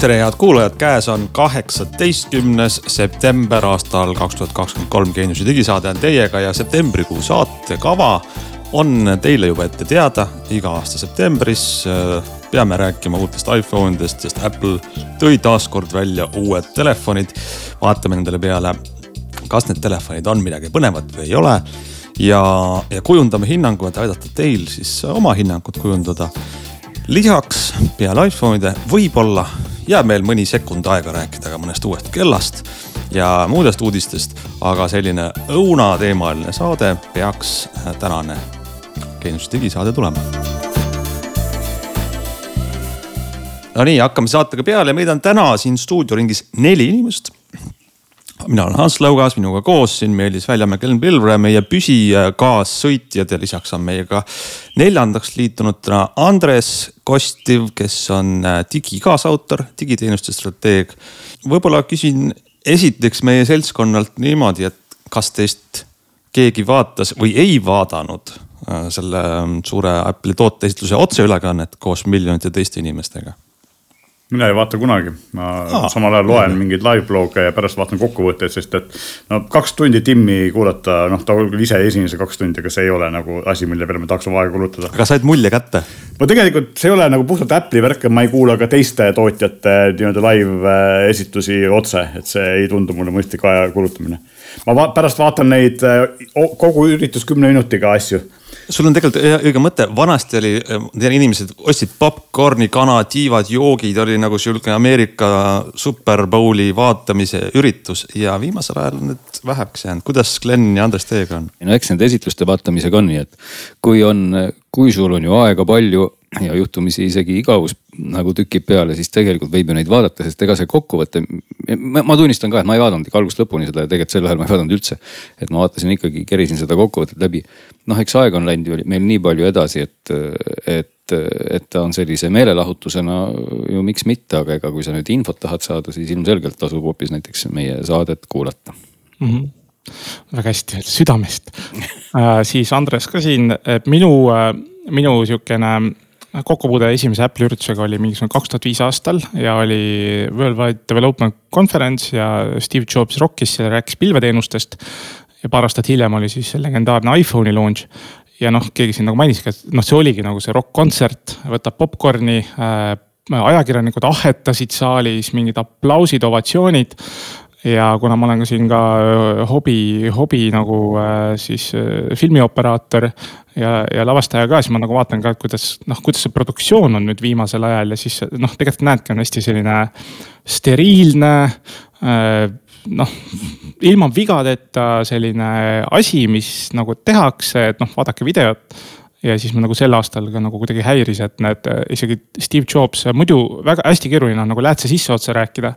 tere, head kuulajad, käes on kaheksateistkümnes september aastal kaks tuhat kakskümmend kolm. Geeniuse digisaade on teiega ja septembrikuu saatekava on teile juba ette teada. iga aasta septembris äh, peame rääkima uutest iPhone idest, sest Apple tõi taaskord välja uued telefonid. vaatame nendele peale, kas need telefonid on midagi põnevat või ei ole. ja, ja kujundame hinnangu, et aidata teil siis oma hinnangut kujundada lisaks peale iPhone'ide võib-olla jääb meil mõni sekund aega rääkida ka mõnest uuest kellast ja muudest uudistest, aga selline õunateemaline saade peaks tänane Geenius digisaade tulema. Nonii, hakkame saatega peale, meid on täna siin stuudioringis neli inimest mina olen Hans Lõugas, minuga koos siin Meelis Väljamäe, Glen Pilvre, meie püsikaassõitjad ja lisaks on meiega neljandaks liitunud täna Andres Kostiv, kes on äh, digikaasautor, digiteenuste strateeg. võib-olla küsin esiteks meie seltskonnalt niimoodi, et kas teist keegi vaatas või ei vaadanud äh, selle ähm, suure Apple'i tooteesitluse otseülekannet koos miljonite teiste inimestega mina ei vaata kunagi, ma Aa, samal ajal loen jah. mingeid live blog'e ja pärast vaatan kokkuvõtteid, sest et no kaks tundi Timmi kuulata, noh, ta ise esines kaks tundi, aga see ei ole nagu asi, mille peale me tahaks oma aega kulutada. aga said mulje kätte? no tegelikult see ei ole nagu puhtalt Apple'i värk, ma ei kuula ka teiste tootjate nii-öelda live äh, esitusi otse, et see ei tundu mulle mõistlik aja kulutamine. ma va pärast vaatan neid äh, kogu üritus kümne minutiga asju sul on tegelikult õige mõte, vanasti oli, inimesed ostsid popkorni, kana, tiivad, joogid, oli nagu sihuke Ameerika Super Bowli vaatamise üritus ja viimasel ajal on need väheks jäänud. kuidas Glen ja Andres teiega on? no eks nende esitluste vaatamisega on nii, et kui on, kui sul on ju aega palju ja juhtumisi isegi igavus nagu tükib peale, siis tegelikult võib ju neid vaadata, sest ega see kokkuvõte. ma tunnistan ka, et ma ei vaadanud ikka algusest lõpuni seda ja tegelikult sel ajal ma ei vaadanud üldse. et ma vaatasin ikkagi, kerisin seda kokkuvõtet läbi. noh, eks aeg on läinud ju meil nii palju edasi, et, et, et ta on sellise meelelahutusena ju miks mitte, aga ega kui sa nüüd infot tahad saada, siis ilmselgelt tasub hoopis näiteks meie saadet kuulata mm. -hmm väga hästi südamest äh, siis Andres ka siin, minu, äh, minu sihukene kokkupuude esimese Apple'i üritusega oli mingisugune kaks tuhat viis aastal ja oli Worldwide Development Conference ja Steve Jobs rokkis seal, rääkis pilveteenustest. ja paar aastat hiljem oli siis legendaarne iPhone'i launch ja noh, keegi siin nagu mainiski, et noh, see oligi nagu see rokk-kontsert, võtab popkorni äh,. ajakirjanikud ahetasid saalis, mingid aplausid, ovatsioonid ja kuna ma olen ka siin ka äh, hobi, hobi nagu äh, siis äh, filmioperaator ja, ja lavastaja ka, siis ma nagu vaatan ka, et kuidas noh, kuidas see produktsioon on nüüd viimasel ajal ja siis noh, tegelikult näedki, on hästi selline steriilne noh, ilma vigadeta selline asi, mis nagu tehakse, et noh, vaadake videot. Ja siis nagu sel aastal ka nagu kuidagi häiris, et need isegi Steve Jobs, muidu väga hästi keeruline on nagu läätse sisseotsa rääkida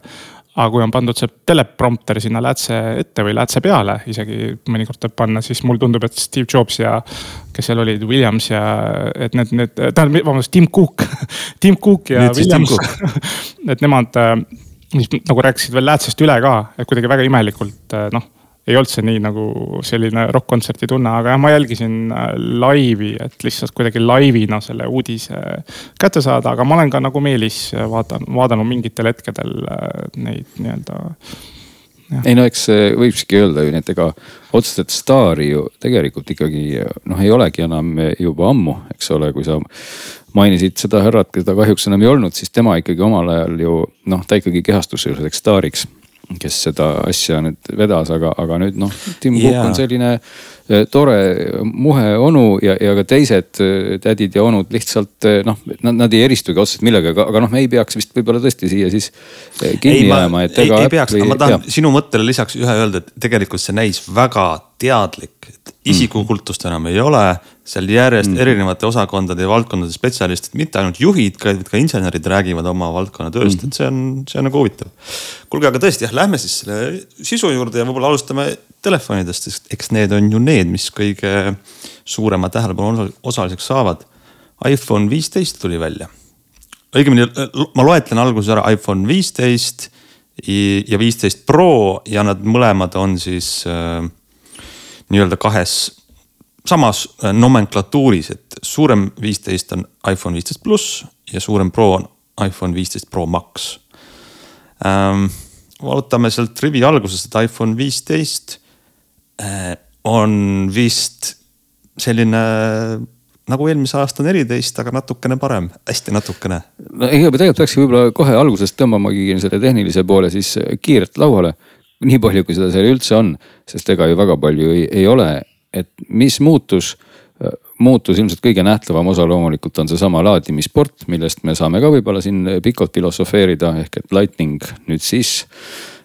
aga kui on pandud see teleprompter sinna läätse ette või läätse peale, isegi mõnikord tuleb panna, siis mulle tundub, et Steve Jobs ja kes seal olid, Williams ja et need, need, tähendab, vabandust, Tim Cook. Tim Cook ja Nüüd Williams. Et nemad, mis äh, nagu rääkisid veel läätsest üle ka, et kuidagi väga imelikult äh, noh ei olnud see nii nagu selline rokk-kontserti tunne, aga jah, ma jälgisin äh, laivi, et lihtsalt kuidagi laivina selle uudise kätte saada, aga ma olen ka nagu Meelis vaadanud, vaadanud mingitel hetkedel äh, neid nii-öelda ei no eks võikski öelda ju, et ega otseselt staari ju tegelikult ikkagi noh, ei olegi enam juba ammu, eks ole, kui sa mainisid seda härrat, keda kahjuks enam ei olnud, siis tema ikkagi omal ajal ju noh, ta ikkagi kehastus selliseks staariks kes seda asja nüüd vedas, aga, aga nüüd noh, Tim yeah. Cook on selline eh, tore muhe onu ja, ja ka teised eh, tädid ja onud lihtsalt eh, noh, nad, nad ei eristugi otseselt millegagi, aga, aga noh, me ei peaks vist võib-olla tõesti siia siis kinni ei, jääma, et ega. ei peaks, aga ma tahan ja. sinu mõttele lisaks ühe öelda, et tegelikult see näis väga teadlik, et isikukultust enam ei ole. Seal järjest mm. erinevate osakondade ja valdkondade spetsialistid, mitte ainult juhid, vaid ka insenerid räägivad oma valdkonna tööst mm., et see on, see on nagu huvitav. kuulge, aga tõesti jah, lähme siis selle sisu juurde ja võib-olla alustame telefonidest, sest eks need on ju need, mis kõige suurema tähelepanu osaliseks saavad. iPhone viisteist tuli välja. õigemini ma loetlen alguses ära iPhone viisteist ja viisteist Pro ja nad mõlemad on siis äh, nii-öelda kahes, samas äh, nomenklatuuris, et suurem viisteist on iPhone viisteist pluss ja suurem Pro on iPhone viisteist Pro Max. ähm,. vaatame sealt rivi algusest, et iPhone viisteist äh, on vist selline nagu eelmise aasta neliteist, aga natukene parem, hästi natukene. no ega tegelikult peakski võib-olla kohe algusest tõmbamagi selle tehnilise poole siis kiirelt lauale. nii palju, kui seda seal üldse on, sest ega ju väga palju ei, ei ole, et mis muutus muutus ilmselt kõige nähtavam osa loomulikult on seesama laadimisport, millest me saame ka võib-olla siin pikalt filosofeerida, ehk et Lightning nüüd siis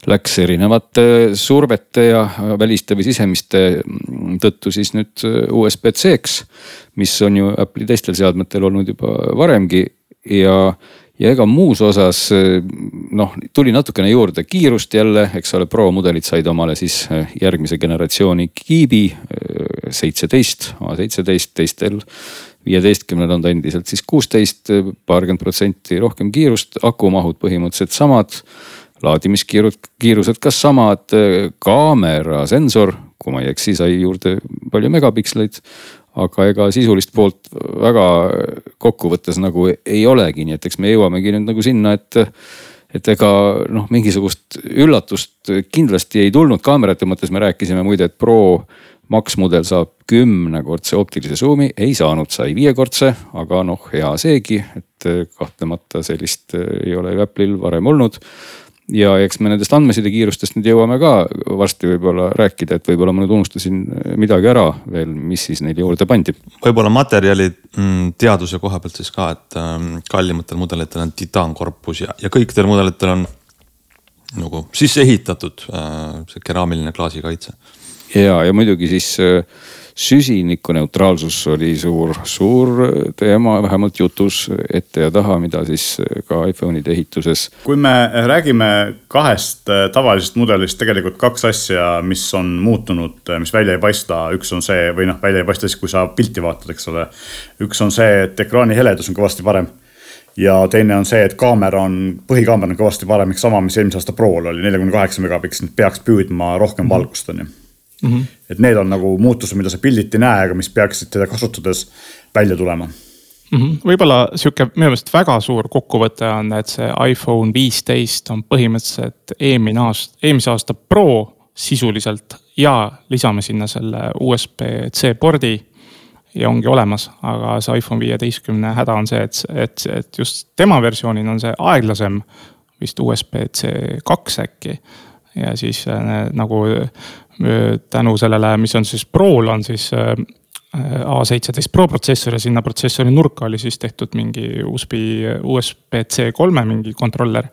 läks erinevate survete ja väliste või sisemiste tõttu siis nüüd USB-C-ks. mis on ju Apple'i teistel seadmetel olnud juba varemgi ja ja ega muus osas noh, tuli natukene juurde kiirust jälle, eks ole, Pro mudelid said omale siis eh, järgmise generatsiooni kiibi eh, seitseteist, A17, teistel viieteistkümnel on ta endiselt siis kuusteist, paarkümmend protsenti rohkem kiirust, akumahud põhimõtteliselt samad. laadimiskiirud, kiirused kas samad, kaamera, sensor, kui ma ei eksi, sai juurde palju megapiksleid aga ega sisulist poolt väga kokkuvõttes nagu ei olegi, nii et eks me jõuamegi nüüd nagu sinna, et et ega noh, mingisugust üllatust kindlasti ei tulnud. Kaamerate mõttes, me rääkisime muide, et Pro Max mudel saab kümnekordse optilise suumi, ei saanud, sai viiekordse, aga noh, hea seegi, et kahtlemata sellist ei ole ju Apple'il varem olnud ja eks me nendest andmesidekiirustest nüüd jõuame ka varsti võib-olla rääkida, et võib-olla ma nüüd unustasin midagi ära veel, mis siis neile juurde pandi. võib-olla materjalid mm, teaduse koha pealt siis ka, et ähm, kallimatel mudelitel on titaankorpus ja, ja kõikidel mudelitel on nagu sisse ehitatud äh, see keraamiline klaasikaitse. ja, ja muidugi siis äh, süsinikuneutraalsus oli suur, suur teema, vähemalt jutus ette ja taha, mida siis ka iPhone'ide ehituses. kui me räägime kahest tavalisest mudelist, tegelikult kaks asja, mis on muutunud, mis välja ei paista, üks on see või noh, välja ei paista siis, kui sa pilti vaatad, eks ole. üks on see, et ekraani heledus on kõvasti parem ja teine on see, et kaamera on, põhikaamera on kõvasti parem, ehk sama, mis eelmise aasta Prol oli, neljakümne kaheksa megapikslit, peaks püüdma rohkem valgust, on ju mm. -hmm. et need on nagu muutused, mida sa pildilt ei näe, aga mis peaksid teda kasutades välja tulema mm -hmm.. võib-olla sihuke minu meelest väga suur kokkuvõte on, et see iPhone viisteist on põhimõtteliselt eelmine aasta, eelmise aasta Pro sisuliselt ja lisame sinna selle USB-C pordi ja ongi olemas, aga see iPhone viieteistkümne häda on see, et, et, et just tema versioonil on see aeglasem, vist USB-C kaks äkki. Ja siis äh, nagu tänu sellele, mis on siis Prol on siis äh, A17 Pro protsessor ja sinna protsessori nurka oli siis tehtud mingi USB, USB-C kolme mingi kontroller.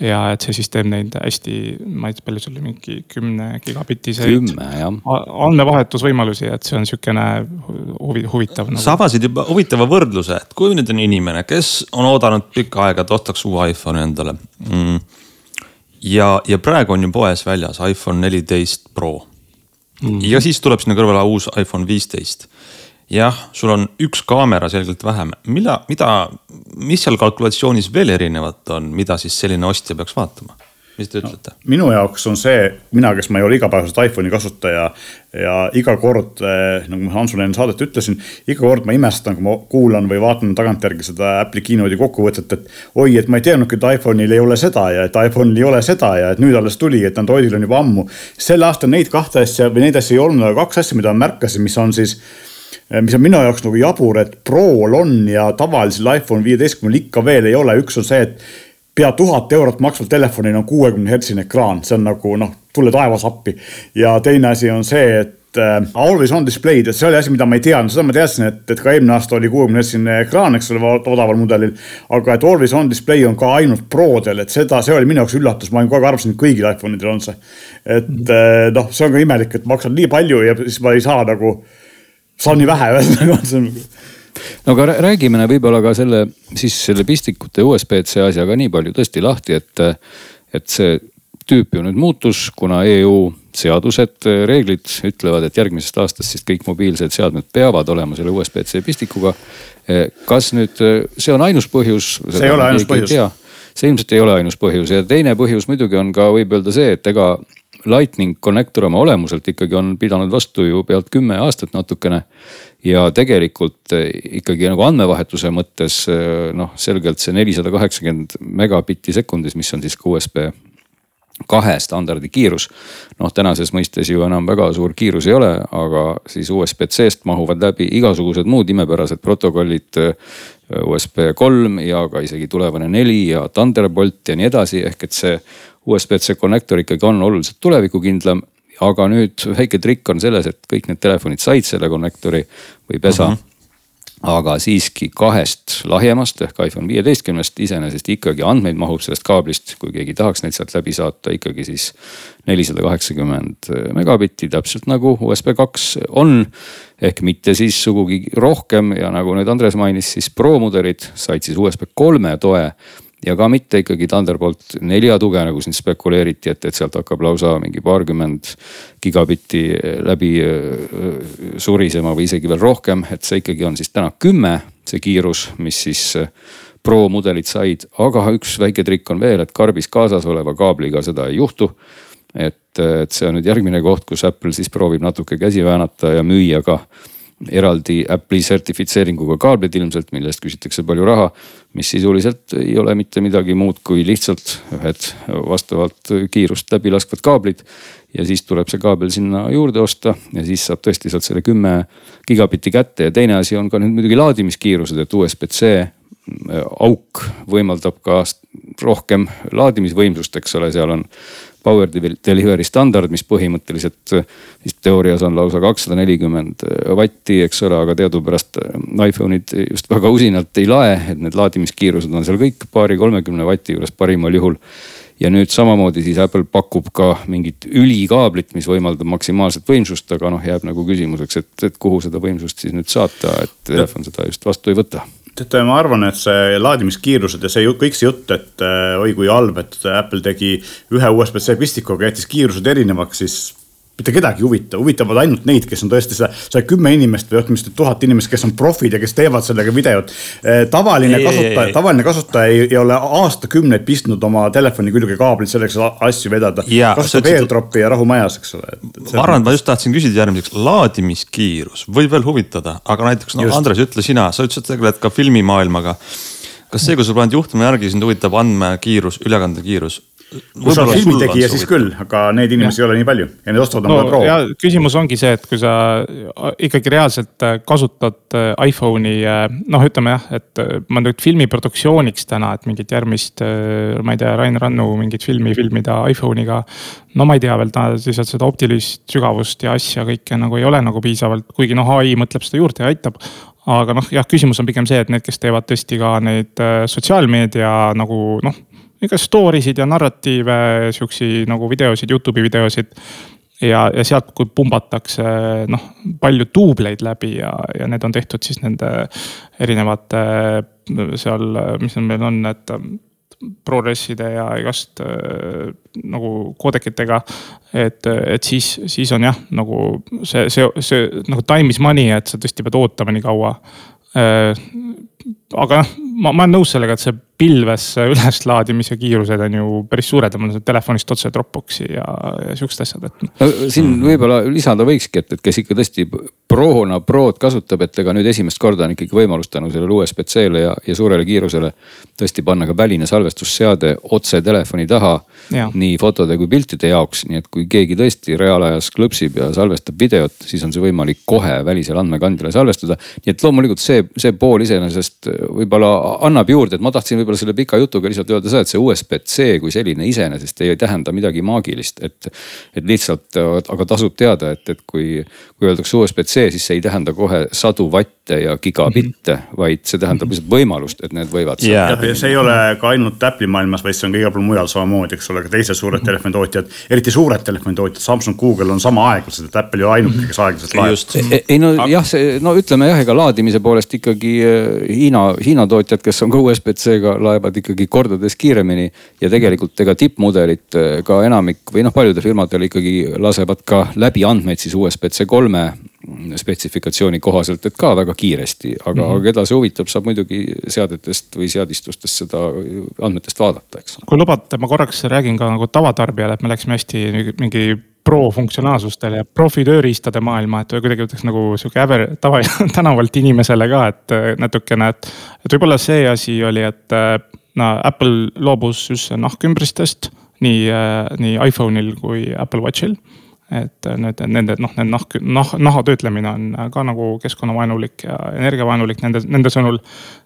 ja et see siis teeb neid hästi, ma ei tea, palju see oli, mingi kümne gigabitiseid andmevahetusvõimalusi, et see on sihukene huvi, huvitav nagu.. sa avasid juba huvitava võrdluse, et kui nüüd on inimene, kes on oodanud pikka aega, et ostaks uue iPhone'i endale mm ja, ja praegu on ju poes väljas iPhone neliteist Pro mm.. ja siis tuleb sinna kõrvale uus iPhone viisteist. jah, sul on üks kaamera selgelt vähem, mida, mida, mis seal kalkulatsioonis veel erinevat on, mida siis selline ostja peaks vaatama? Mis te ütlete no,? minu jaoks on see, mina, kes ma ei ole igapäevaselt iPhone'i kasutaja ja iga kord, eh, nagu ma Hansule enne saadet ütlesin, iga kord ma imestan, kui ma kuulan või vaatan tagantjärgi seda Apple'i keynote'i kokkuvõtet, et oi, et ma ei teadnudki, et iPhone'il ei ole seda ja et iPhone'il ei ole seda ja et nüüd alles tuli, et Androidil on juba ammu. sel aastal neid kahte asja või neid asju ei olnud, aga kaks asja, mida ma märkasin, mis on siis eh, mis on minu jaoks nagu jabur, et Pro'l on ja tavalisel iPhone viieteistkümnel ikka veel ei ole, üks on see, et pea tuhat eurot maksval telefonil on kuuekümne hertsine ekraan, see on nagu noh, tule taevas appi. ja teine asi on see, et äh, always on display'd, et see oli asi, mida ma ei teadnud, seda ma teadsin, et, et ka eelmine aasta oli kuuekümne hertsine ekraan, eks ole, odaval mudelil. aga et always on display on ka ainult Prodel, et seda, see oli minu jaoks üllatus, ma kogu aeg arvasin, et kõigil iPhone idel on see. et äh, noh, see on ka imelik, et maksad nii palju ja siis ma ei saa nagu, saan nii vähe ühesõnaga no aga räägime võib-olla ka selle, siis selle pistikute USB-C asja ka nii palju tõesti lahti, et, et see tüüp ju nüüd muutus, kuna EU seadused, reeglid ütlevad, et järgmisest aastast siis kõik mobiilsed seadmed peavad olema selle USB-C pistikuga. kas nüüd see on ainus põhjus? see ei ole ainus põhjus. see ilmselt ei ole ainus põhjus ja teine põhjus muidugi on ka, võib öelda see, et ega Lightning connector oma olemuselt ikkagi on pidanud vastu ju pealt kümme aastat natukene. ja tegelikult eh, ikkagi nagu andmevahetuse mõttes eh, noh, selgelt see nelisada kaheksakümmend megabitti sekundis, mis on siis ka USB kahe standardi kiirus. noh, tänases mõistes ju enam väga suur kiirus ei ole, aga siis USB-C-st mahuvad läbi igasugused muud imepärased protokollid. USB kolm ja ka isegi tulevane neli ja Thunderbolt ja nii edasi, ehk et see USB-C konnektor ikkagi on oluliselt tulevikukindlam. aga nüüd väike trikk on selles, et kõik need telefonid said selle konnektori või pesa uh. -huh aga siiski kahest lahjemast ehk iPhone viieteistkümnest iseenesest ikkagi andmeid mahub sellest kaablist, kui keegi tahaks neid sealt läbi saata, ikkagi siis nelisada kaheksakümmend megabitti, täpselt nagu USB kaks on. ehk mitte siis sugugi rohkem ja nagu nüüd Andres mainis, siis Pro mudelid said siis USB kolme toe ja ka mitte ikkagi Thunderbolt nelja tuge, nagu siin spekuleeriti, et, et sealt hakkab lausa mingi paarkümmend gigabitti läbi surisema või isegi veel rohkem, et see ikkagi on siis täna kümme, see kiirus, mis siis Pro mudelid said, aga üks väike trikk on veel, et karbis kaasas oleva kaabliga seda ei juhtu et, et see on nüüd järgmine koht, kus Apple siis proovib natuke käsi väänata ja müüa ka eraldi Apple'i sertifitseeringuga kaablid ilmselt, mille eest küsitakse palju raha. Mis sisuliselt ei ole mitte midagi muud kui lihtsalt ühed vastavalt kiirust läbi laskvad kaablid. ja siis tuleb see kaabel sinna juurde osta ja siis saab tõesti sealt selle kümme gigabitti kätte ja teine asi on ka nüüd muidugi laadimiskiirused, et USB-C auk võimaldab ka rohkem laadimisvõimsust, eks ole, seal on power delivery standard, mis põhimõtteliselt äh, siis teoorias on lausa kakssada nelikümmend äh, vatti, eks ole, aga teadupärast äh, iPhone'id just väga usinalt ei lae, et need laadimiskiirused on seal kõik paari-kolmekümne vati juures parimal juhul. Ja nüüd samamoodi siis Apple pakub ka mingit ülikaablit, mis võimaldab maksimaalset võimsust, aga noh, jääb nagu küsimuseks, et, et kuhu seda võimsust siis nüüd saata, et telefon seda just vastu ei võta teate, ma arvan, et see laadimiskiirused ja see kõik see jutt, et oi kui halb, et Apple tegi ühe USB-C pistikuga, jättis kiirused erinevaks, siis mitte kedagi ei huvita, huvitavad ainult neid, kes on tõesti seda, seda kümme inimest või ütleme siis tuhat inimest, kes on profid ja kes teevad sellega videot. Eh, tavaline ei, kasutaja, tavaline kasutaja ei, ei ole aastakümneid pistnud oma telefoni külge kaablit selleks, et asju vedada. kasutab AirDropi ja rahu majas, eks ole. ma arvan, et ma just tahtsin küsida järgmiseks, laadimiskiirus võib veel huvitada, aga näiteks noh, Andres, ütle sina, sa ütlesid, et tegeled ka filmimaailmaga kas see, kui sul paned juhtme järgi, sind huvitab andmekiirus, ülekandekiirus, oled filmitegija, siis küll, aga neid inimesi ja. ei ole nii palju ja need ostavad no, Pro. küsimus ongi see, et kui sa ikkagi reaalselt äh, kasutad äh, iPhone'i, äh, noh, ütleme jah, et ma nüüd filmiproduktsiooniks täna, et mingit järgmist, ma ei tea, Rain Rannu mingit filmi filmida iPhone'iga. no ma ei tea veel, ta lihtsalt seda optilist sügavust ja asja kõike nagu ei ole nagu piisavalt, kuigi noh, ai mõtleb seda juurde ja aitab aga noh, jah, küsimus on pigem see, et need, kes teevad tõesti ka neid sotsiaalmeedia nagu noh ega story sid ja narratiive, sihuksi nagu videosid, Youtube'i videosid. ja, ja sealt, kui pumbatakse noh, palju duubleid läbi ja, ja need on tehtud siis nende erinevate seal, mis meil on, et ProReside ja igast nagu koodekitega. et, et siis, siis on jah, nagu see, see, see nagu time is money, et sa tõesti pead ootama nii kaua äh, aga noh, ma, ma olen nõus sellega, et see pilvesse üleslaadimise kiirused on ju päris suured ja mul on telefonist otse Dropboxi ja, ja sihukesed asjad, et. no siin võib-olla lisada võikski, et, et kes ikka tõesti Prona Prod kasutab, et ega nüüd esimest korda on ikkagi võimalus tänu sellele USB-C-le ja, ja suurele kiirusele. tõesti panna ka väline salvestusseade otse telefoni taha. nii fotode kui piltide jaoks, nii et kui keegi tõesti reaalajas klõpsib ja salvestab videot, siis on see võimalik kohe välisele andmekandjale salvestada. nii et loomulikult see, see pool iseenesest võib-olla annab juurde, et ma tahtsin võib-olla selle pika jutuga lihtsalt öelda seda, et see USB-C kui selline iseenesest ei tähenda midagi maagilist, et. et lihtsalt, aga tasub teada, et, et kui, kui öeldakse USB-C, siis see ei tähenda kohe sadu vatte ja gigabitte mm, -hmm. vaid see tähendab lihtsalt võimalust, et need võivad yeah.. ja see ei ole ka ainult Apple'i maailmas, vaid see on ka igal pool mujal samamoodi, eks ole, ka teised suured mm -hmm. telefonitootjad, eriti suured telefonitootjad, Samsung, Google on sama aeglased, et Apple ole ainuke, kes aeglaselt laeb. ei no jah, see no ütleme jah, ega laadimise poolest ikkagi eh, Hiina, Hiina tootjad, kes on ka USB-C-ga laevad ikkagi kordades kiiremini. ja tegelikult ega tippmudelid eh, ka enamik või noh, paljudel firmadel ikkagi lasevad ka läbi andmeid siis USB-C kolme spetsifikatsiooni kohaselt, et ka väga kiiresti, aga mm, -hmm. keda see huvitab, saab muidugi seadetest või seadistustest seda andmetest vaadata, eks. kui lubate, ma korraks räägin ka nagu tavatarbijale, et me läksime hästi mingi pro-funktsionaalsustele ja profi-tööriistade maailma, et kuidagi ütleks nagu sihuke äver, tava, tänavalt inimesele ka, et natukene, et. et võib-olla see asi oli, et no Apple loobus üldse nahkümbristest nii, nii iPhone'il kui Apple Watch'il et need, nende noh, need nahk, nah, naha töötlemine on ka nagu keskkonnavaenulik ja energiavaenulik nende, nende sõnul.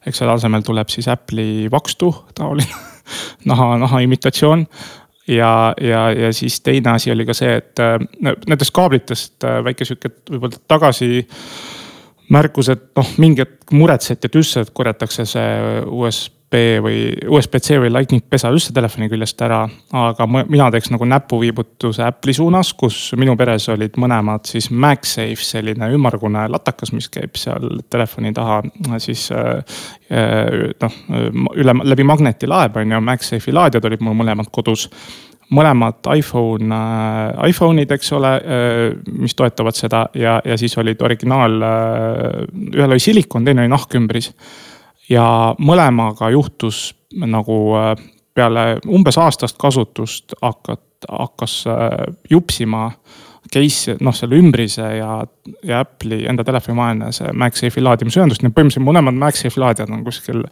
eks selle asemel tuleb siis Apple'i vakstu taoline naha, naha imitatsioon. ja, ja, ja siis teine asi oli ka see, et nendest kaablitest väike sihuke võib-olla tagasi märkus, et noh, mingi hetk muretseti, et üldse korjatakse see USB või USB-C või Lightning pesa üldse telefoni küljest ära. aga mina teeks nagu näpuviibutuse Apple'i suunas, kus minu peres olid mõlemad siis MagSafe, selline ümmargune latakas, mis käib seal telefoni taha siis äh, äh, noh, üle, läbi magnetilaeb on ju, MagSafe'i laadijad olid mul mõlemad kodus mõlemad iPhone äh,, iPhone'id, eks ole äh,, mis toetavad seda ja, ja siis olid originaal äh,, ühel oli silikon, teine oli nahkümbris ja mõlemaga juhtus nagu peale umbes aastast kasutust hakat-, hakkas jupsima case, noh selle ümbrise ja, ja Apple'i enda telefoni vaheline see MagSafe'i laadimisühendus, nii et põhimõtteliselt mõlemad MagSafe'i laadijad on kuskil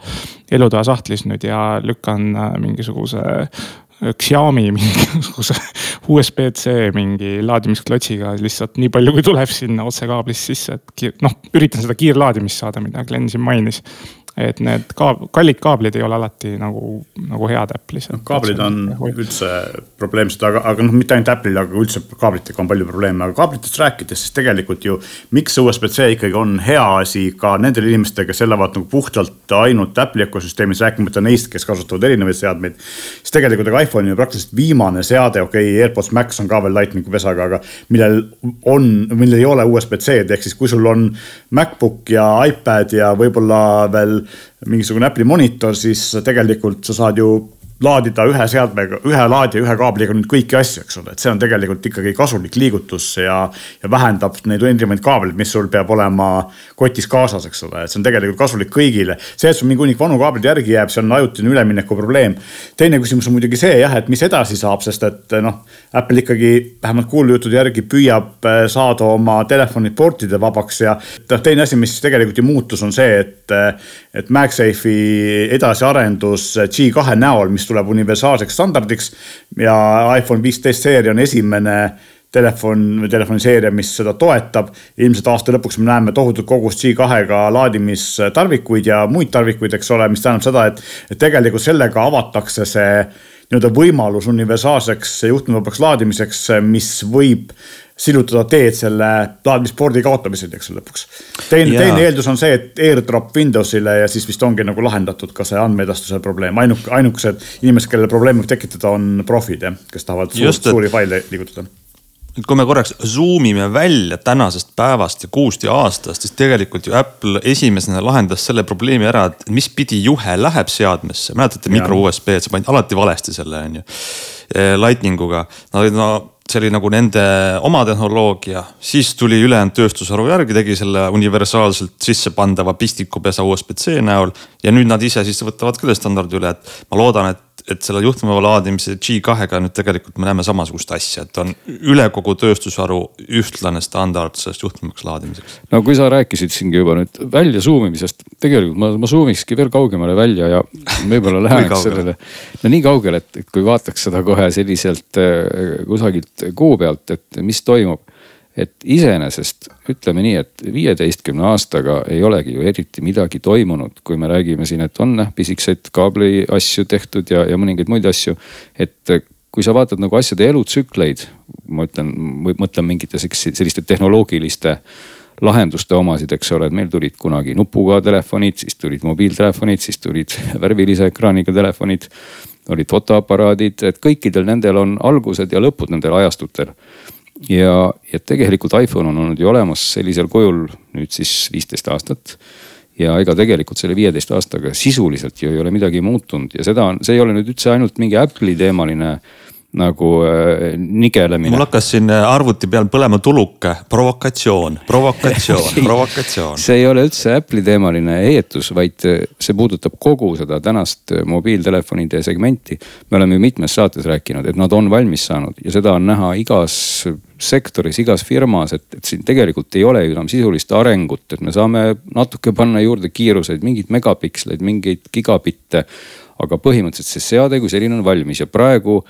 elutoa sahtlis nüüd ja lükkan mingisuguse Xiaomi mingisuguse USB-C mingi laadimisklotsiga lihtsalt nii palju, kui tuleb sinna otsekaablist sisse, et noh, üritan seda kiirlaadimist saada, mida Glen siin mainis et need kaab-, kallid kaablid ei ole alati nagu, nagu head Apple'is no,. kaablid on üldse probleemsed, aga, aga noh, mitte ainult Apple'il, aga üldse kaablitega on palju probleeme, aga kaablitest rääkides, siis tegelikult ju. miks USB-C ikkagi on hea asi ka nendele inimestele, kes elavad nagu puhtalt ainult Apple'i ökosüsteemis, rääkimata neist, kes kasutavad erinevaid seadmeid. siis tegelikult ega iPhone on ju praktiliselt viimane seade, okei okay,, AirPods Max on ka veel Lightning'u pesaga, aga millel on, millel ei ole USB-C-d, ehk siis kui sul on MacBook ja iPad ja võib-olla veel mingisugune Apple'i monitor, siis tegelikult sa saad ju laadida ühe seadmega, ühe laadija, ühe kaabliga nüüd kõiki asju, eks ole, et see on tegelikult ikkagi kasulik liigutus ja. ja vähendab neid erinevaid kaableid, mis sul peab olema kotis kaasas, eks ole, et see on tegelikult kasulik kõigile. see, et sul mingi hunnik vanu kaableid järgi jääb, see on ajutine ülemineku probleem. teine küsimus on muidugi see jah, et mis edasi saab, sest et noh, Apple ikkagi vähemalt kuulujutude järgi püüab eh, saada oma telefonid portide vabaks ja noh, teine asi, mis tegelikult ju muutus, on see, et, eh, et MagSafe'i edasiarendus G2 näol, mis tuleb universaalseks standardiks ja iPhone viisteist seeria on esimene telefon või telefoniseeria, mis seda toetab. ilmselt aasta lõpuks me näeme tohutut kogust G2-ga laadimistarvikuid ja muid tarvikuid, eks ole, mis tähendab seda, et, et tegelikult sellega avatakse see nii-öelda võimalus universaalseks juhtmevabaks laadimiseks, mis võib sillutada teed selle laadimispordi kaotamiseni, eks ole lõpuks. teine, teine eeldus on see, et airdrop Windowsile ja siis vist ongi nagu lahendatud ka see andmeedastuse probleem, ainuke, ainukesed inimesed, kellele probleeme võib tekitada, on profid jah, kes tahavad Just, suur, suuri faile liigutada nüüd, kui me korraks zoom ime välja tänasest päevast ja kuust ja aastast, siis tegelikult ju Apple esimesena lahendas selle probleemi ära, et mis pidi juhe läheb seadmesse. mäletate mikro USB-d, sa panid alati valesti selle on ju, eh, lightning uga. no, no see oli nagu nende oma tehnoloogia, siis tuli ülejäänud tööstusharu järgi, tegi selle universaalselt sisse pandava pistikupesa USB-C näol. ja nüüd nad ise siis võtavad küll standardi üle, et ma loodan, et et selle juhtmeva laadimise G2-ga nüüd tegelikult me näeme samasugust asja, et on üle kogu tööstusharu ühtlane standard sellest juhtmevaks laadimiseks. no kui sa rääkisid siingi juba nüüd välja zoom imisest, tegelikult ma, ma zoom ikski veel kaugemale välja ja võib-olla läheneks sellele. no nii kaugele, et kui vaataks seda kohe selliselt äh, kusagilt kuu pealt, et mis toimub et iseenesest ütleme nii, et viieteistkümne aastaga ei olegi ju eriti midagi toimunud, kui me räägime siin, et on jah pisikeseid kaabli asju tehtud ja, ja mõningaid muid asju. et kui sa vaatad nagu asjade elutsükleid, ma ütlen, mõtlen mingite selliste tehnoloogiliste lahenduste omasid, eks ole, et meil tulid kunagi nupuga telefonid, siis tulid mobiiltelefonid, siis tulid värvilise ekraaniga telefonid. olid fotoaparaadid, et kõikidel nendel on algused ja lõpud nendel ajastutel ja, ja tegelikult iPhone on olnud ju olemas sellisel kujul nüüd siis viisteist aastat. ja ega tegelikult selle viieteist aastaga sisuliselt ju ei ole midagi muutunud ja seda on, see ei ole nüüd üldse ainult mingi Apple'i teemaline nagu äh, nigelemine. mul hakkas siin äh, arvuti peal põlema tuluke, provokatsioon, provokatsioon provokatsioon. see ei ole üldse Apple'i teemaline heietus, vaid äh, see puudutab kogu seda tänast mobiiltelefonide segmenti. me oleme ju mitmes saates rääkinud, et nad on valmis saanud ja seda on näha igas sektoris, igas firmas, et, et siin tegelikult ei ole ju enam sisulist arengut, et me saame natuke panna juurde kiiruseid, mingeid megapiksleid, mingeid gigabitte aga põhimõtteliselt see seade kui selline on valmis ja praegu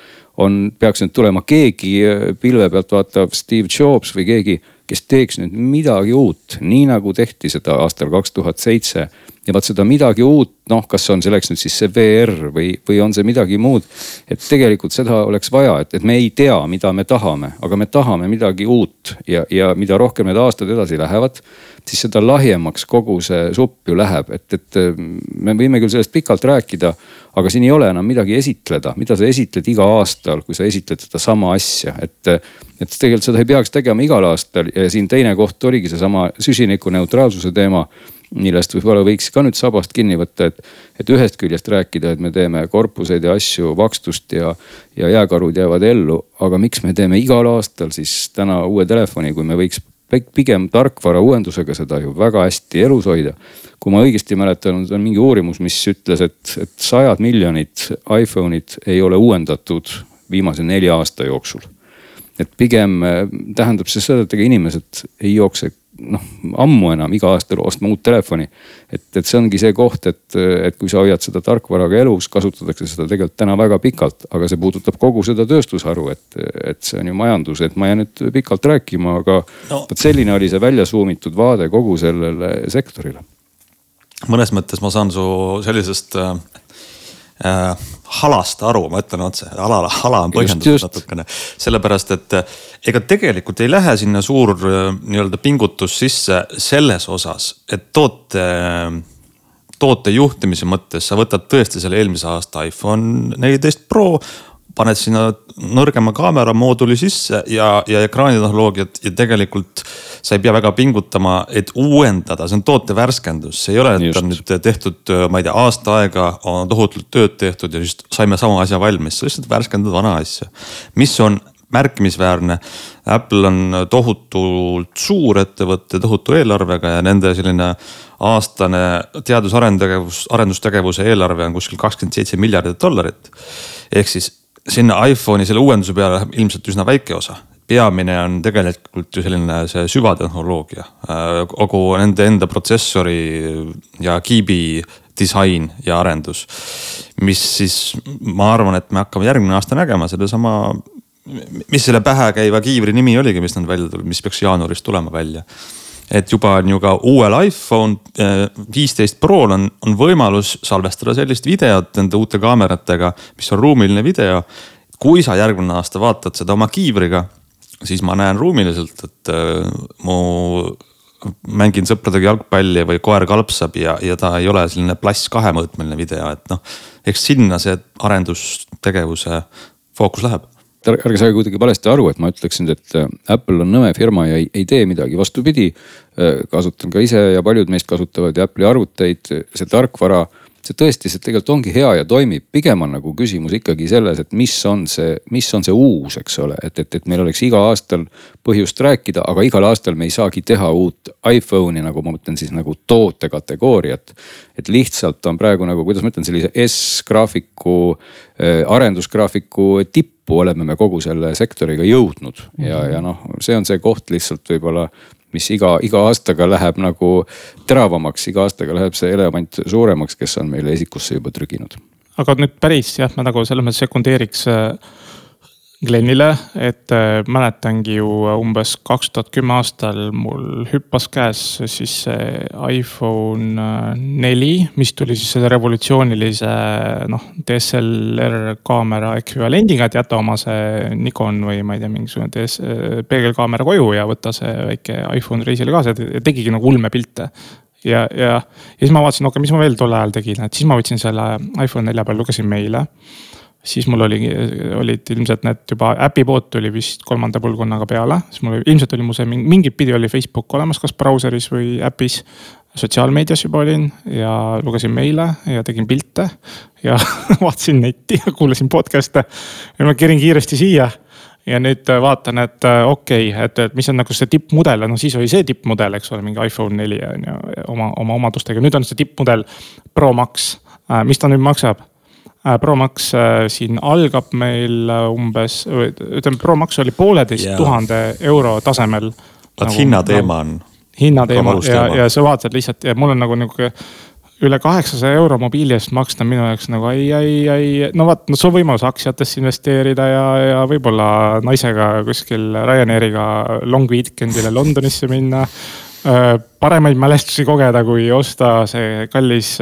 on, peaks nüüd tulema keegi äh, pilve pealt vaatav Steve Jobs või keegi, kes teeks nüüd midagi uut, nii nagu tehti seda aastal kaks tuhat seitse. Ja vaat seda midagi uut, noh, kas on selleks nüüd siis see VR või, või on see midagi muud. et tegelikult seda oleks vaja, et, et me ei tea, mida me tahame, aga me tahame midagi uut ja, ja mida rohkem need aastad edasi lähevad siis seda lahjemaks kogu see supp ju läheb, et, et me võime küll sellest pikalt rääkida, aga siin ei ole enam midagi esitleda, mida sa esitled iga aastal, kui sa esitled sedasama asja, et. et tegelikult seda ei peaks tegema igal aastal ja siin teine koht oligi seesama süsinikuneutraalsuse teema millest võib-olla võiks ka nüüd sabast kinni võtta, et, et ühest küljest rääkida, et me teeme korpuseid ja asju, vakstust ja, ja jääkarud jäävad ellu. aga miks me teeme igal aastal siis täna uue telefoni, kui me võiks pigem tarkvara uuendusega seda ju väga hästi elus hoida. kui ma õigesti mäletan, on mingi uurimus, mis ütles, et, et sajad miljonid iPhone'id ei ole uuendatud viimase nelja aasta jooksul. et pigem äh, tähendab see seda, et ega inimesed ei jookse noh, ammu enam iga aasta ostma uut telefoni. et, et see ongi see koht, et, et kui sa hoiad seda tarkvaraga elus, kasutatakse seda tegelikult täna väga pikalt, aga see puudutab kogu seda tööstusharu, et, et see on ju majandus, et ma jään nüüd pikalt rääkima, aga no. vot selline oli see välja suumitud vaade kogu sellele sektorile. mõnes mõttes ma saan su sellisest äh, äh, halast aru, ma ütlen otse, ala, ala on põhjendatud natukene. sellepärast, et äh, ega tegelikult ei lähe sinna suur äh, nii-öelda pingutus sisse selles osas, et toote toote juhtimise mõttes sa võtad tõesti selle eelmise aasta iPhone neliteist Pro, paned sinna nõrgema kaamera mooduli sisse ja, ja ekraanitehnoloogiat ja tegelikult sa ei pea väga pingutama, et uuendada, see on toote värskendus, see ei ole, et on nüüd tehtud, ma ei tea, aasta aega on tohutult tööd tehtud ja siis saime sama asja valmis, sa lihtsalt värskendad vana asja. mis on märkimisväärne. Apple on tohutult suur ettevõte, tohutu eelarvega ja nende selline aastane teadus-arendustegevus, arendustegevuse eelarve on kuskil kakskümmend seitse miljardit dollarit. ehk siis sinna iPhone'i selle uuenduse peale läheb ilmselt üsna väike osa. peamine on tegelikult ju selline see süvatehnoloogia, äh, kogu nende enda protsessori ja kiibi disain ja arendus. mis siis, ma arvan, et me hakkame järgmine aasta nägema sedasama, mis selle pähekäiva kiivri nimi oligi, mis nad välja tulid, mis peaks jaanuaris tulema välja et juba on ju ka uuel iPhone äh, viisteist Pro'l on, on võimalus salvestada sellist videot nende uute kaameratega, mis on ruumiline video. kui sa järgmine aasta vaatad seda oma kiivriga, siis ma näen ruumiliselt, et äh, mu mängin sõpradega jalgpalli või koer kalpsab ja, ja ta ei ole selline plass kahemõõtmeline video, et noh. eks sinna see arendustegevuse fookus läheb ärge saage kuidagi valesti aru, et ma ütleksin, et äh, Apple on nõme firma ja ei, ei tee midagi, vastupidi. Äh, kasutan ka ise ja paljud meist kasutavad Apple'i arvuteid, see tarkvara see tõesti, see tegelikult ongi hea ja toimib, pigem on nagu küsimus ikkagi selles, et mis on see, mis on see uus, eks ole, et, et, et meil oleks iga aastal põhjust rääkida, aga igal aastal me ei saagi teha uut iPhone'i nagu ma mõtlen siis nagu tootekategooriat. et lihtsalt on praegu nagu, kuidas ma ütlen, sellise S-graafiku äh,, arendusgraafiku tippu oleme me kogu selle sektoriga jõudnud ja, ja noh, see on see koht lihtsalt võib-olla mis iga, iga aastaga läheb nagu teravamaks, iga aastaga läheb see elevant suuremaks, kes on meile esikusse juba trüginud. aga nüüd päris jah, ma nagu selles mõttes sekundeeriks äh, Glenile, et äh, mäletangi ju umbes kaks tuhat kümme aastal mul hüppas käes siis see iPhone äh, neli, mis tuli siis selle revolutsioonilise noh, DSLR kaamera ekvivalendiga, et jäta oma see Nikon või ma ei tea, mingisugune DS, peegelkaamera koju ja võta see väike iPhone reisile kaasa ja tegigi nagu ulmepilte. Ja, ja, ja siis ma vaatasin, okei okay,, mis ma veel tol ajal tegin, et siis ma võtsin selle iPhone nelja peal, lugesin meile siis mul oli, olid ilmselt need juba äpipood tuli vist kolmanda põlvkonnaga peale, siis mul ilmselt oli mu see mingit pidi oli Facebook olemas, kas brauseris või äpis. sotsiaalmeedias juba olin ja lugesin meile ja tegin pilte ja vaatasin netti ja kuulasin podcast'e. ja ma kerin kiiresti siia ja nüüd vaatan, et okei okay,, et, et mis on nagu see tippmudel, no siis oli see tippmudel, eks ole, mingi iPhone neli on ju oma, oma omadustega, nüüd on see tippmudel Pro Max. mis ta nüüd maksab? Pro Max siin algab meil umbes, ütleme, Pro Max oli pooleteist tuhande euro tasemel. vot nagu, hinnateema on. hinnateema. Ja, ja sa vaatad lihtsalt ja mul on nagu nihuke üle kaheksasaja euro mobiili eest maksta minu jaoks nagu ai, ai, ai, no vaat, no sul on võimalus aktsiatesse investeerida ja, ja võib-olla naisega kuskil Ryanairiga long weekend'ile Londonisse minna paremaid mälestusi kogeda, kui osta see kallis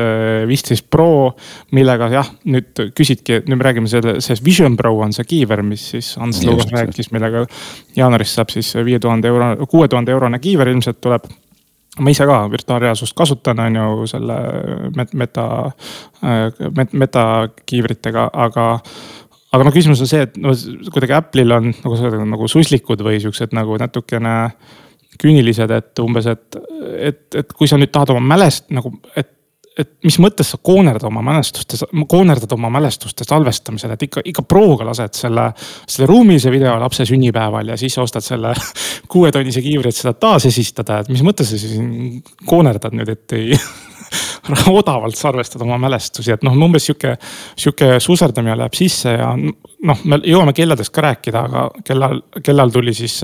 viisteist Pro, millega jah, nüüd küsidki, nüüd me räägime selle, see Vision Pro on see kiiver, mis siis Ants Lugas rääkis, millega jaanuaris saab siis viie tuhande euro, kuue tuhande eurone kiiver ilmselt tuleb. Ma ise ka virtuaalreaalsust kasutan, on ju selle meta, meta, meta kiivritega, aga aga no küsimus on see, et no kuidagi Apple'il on nagu nagu suslikud või siuksed nagu natukene küünilised, et umbes, et, et, et kui sa nüüd tahad oma mälest nagu, et et mis mõttes sa koonerdad oma mälestuste, koonerdad oma mälestuste salvestamisel, et ikka, ikka Proga lased selle, selle ruumilise video lapse sünnipäeval ja siis ostad selle kuuetonnise kiivri, et seda taasesistada, et mis mõttes sa siin koonerdad nüüd, et ei odavalt salvestad oma mälestusi, et noh, umbes sihuke, sihuke suserdamine läheb sisse ja noh, me jõuame kelladest ka rääkida, aga kellal, kellal tuli siis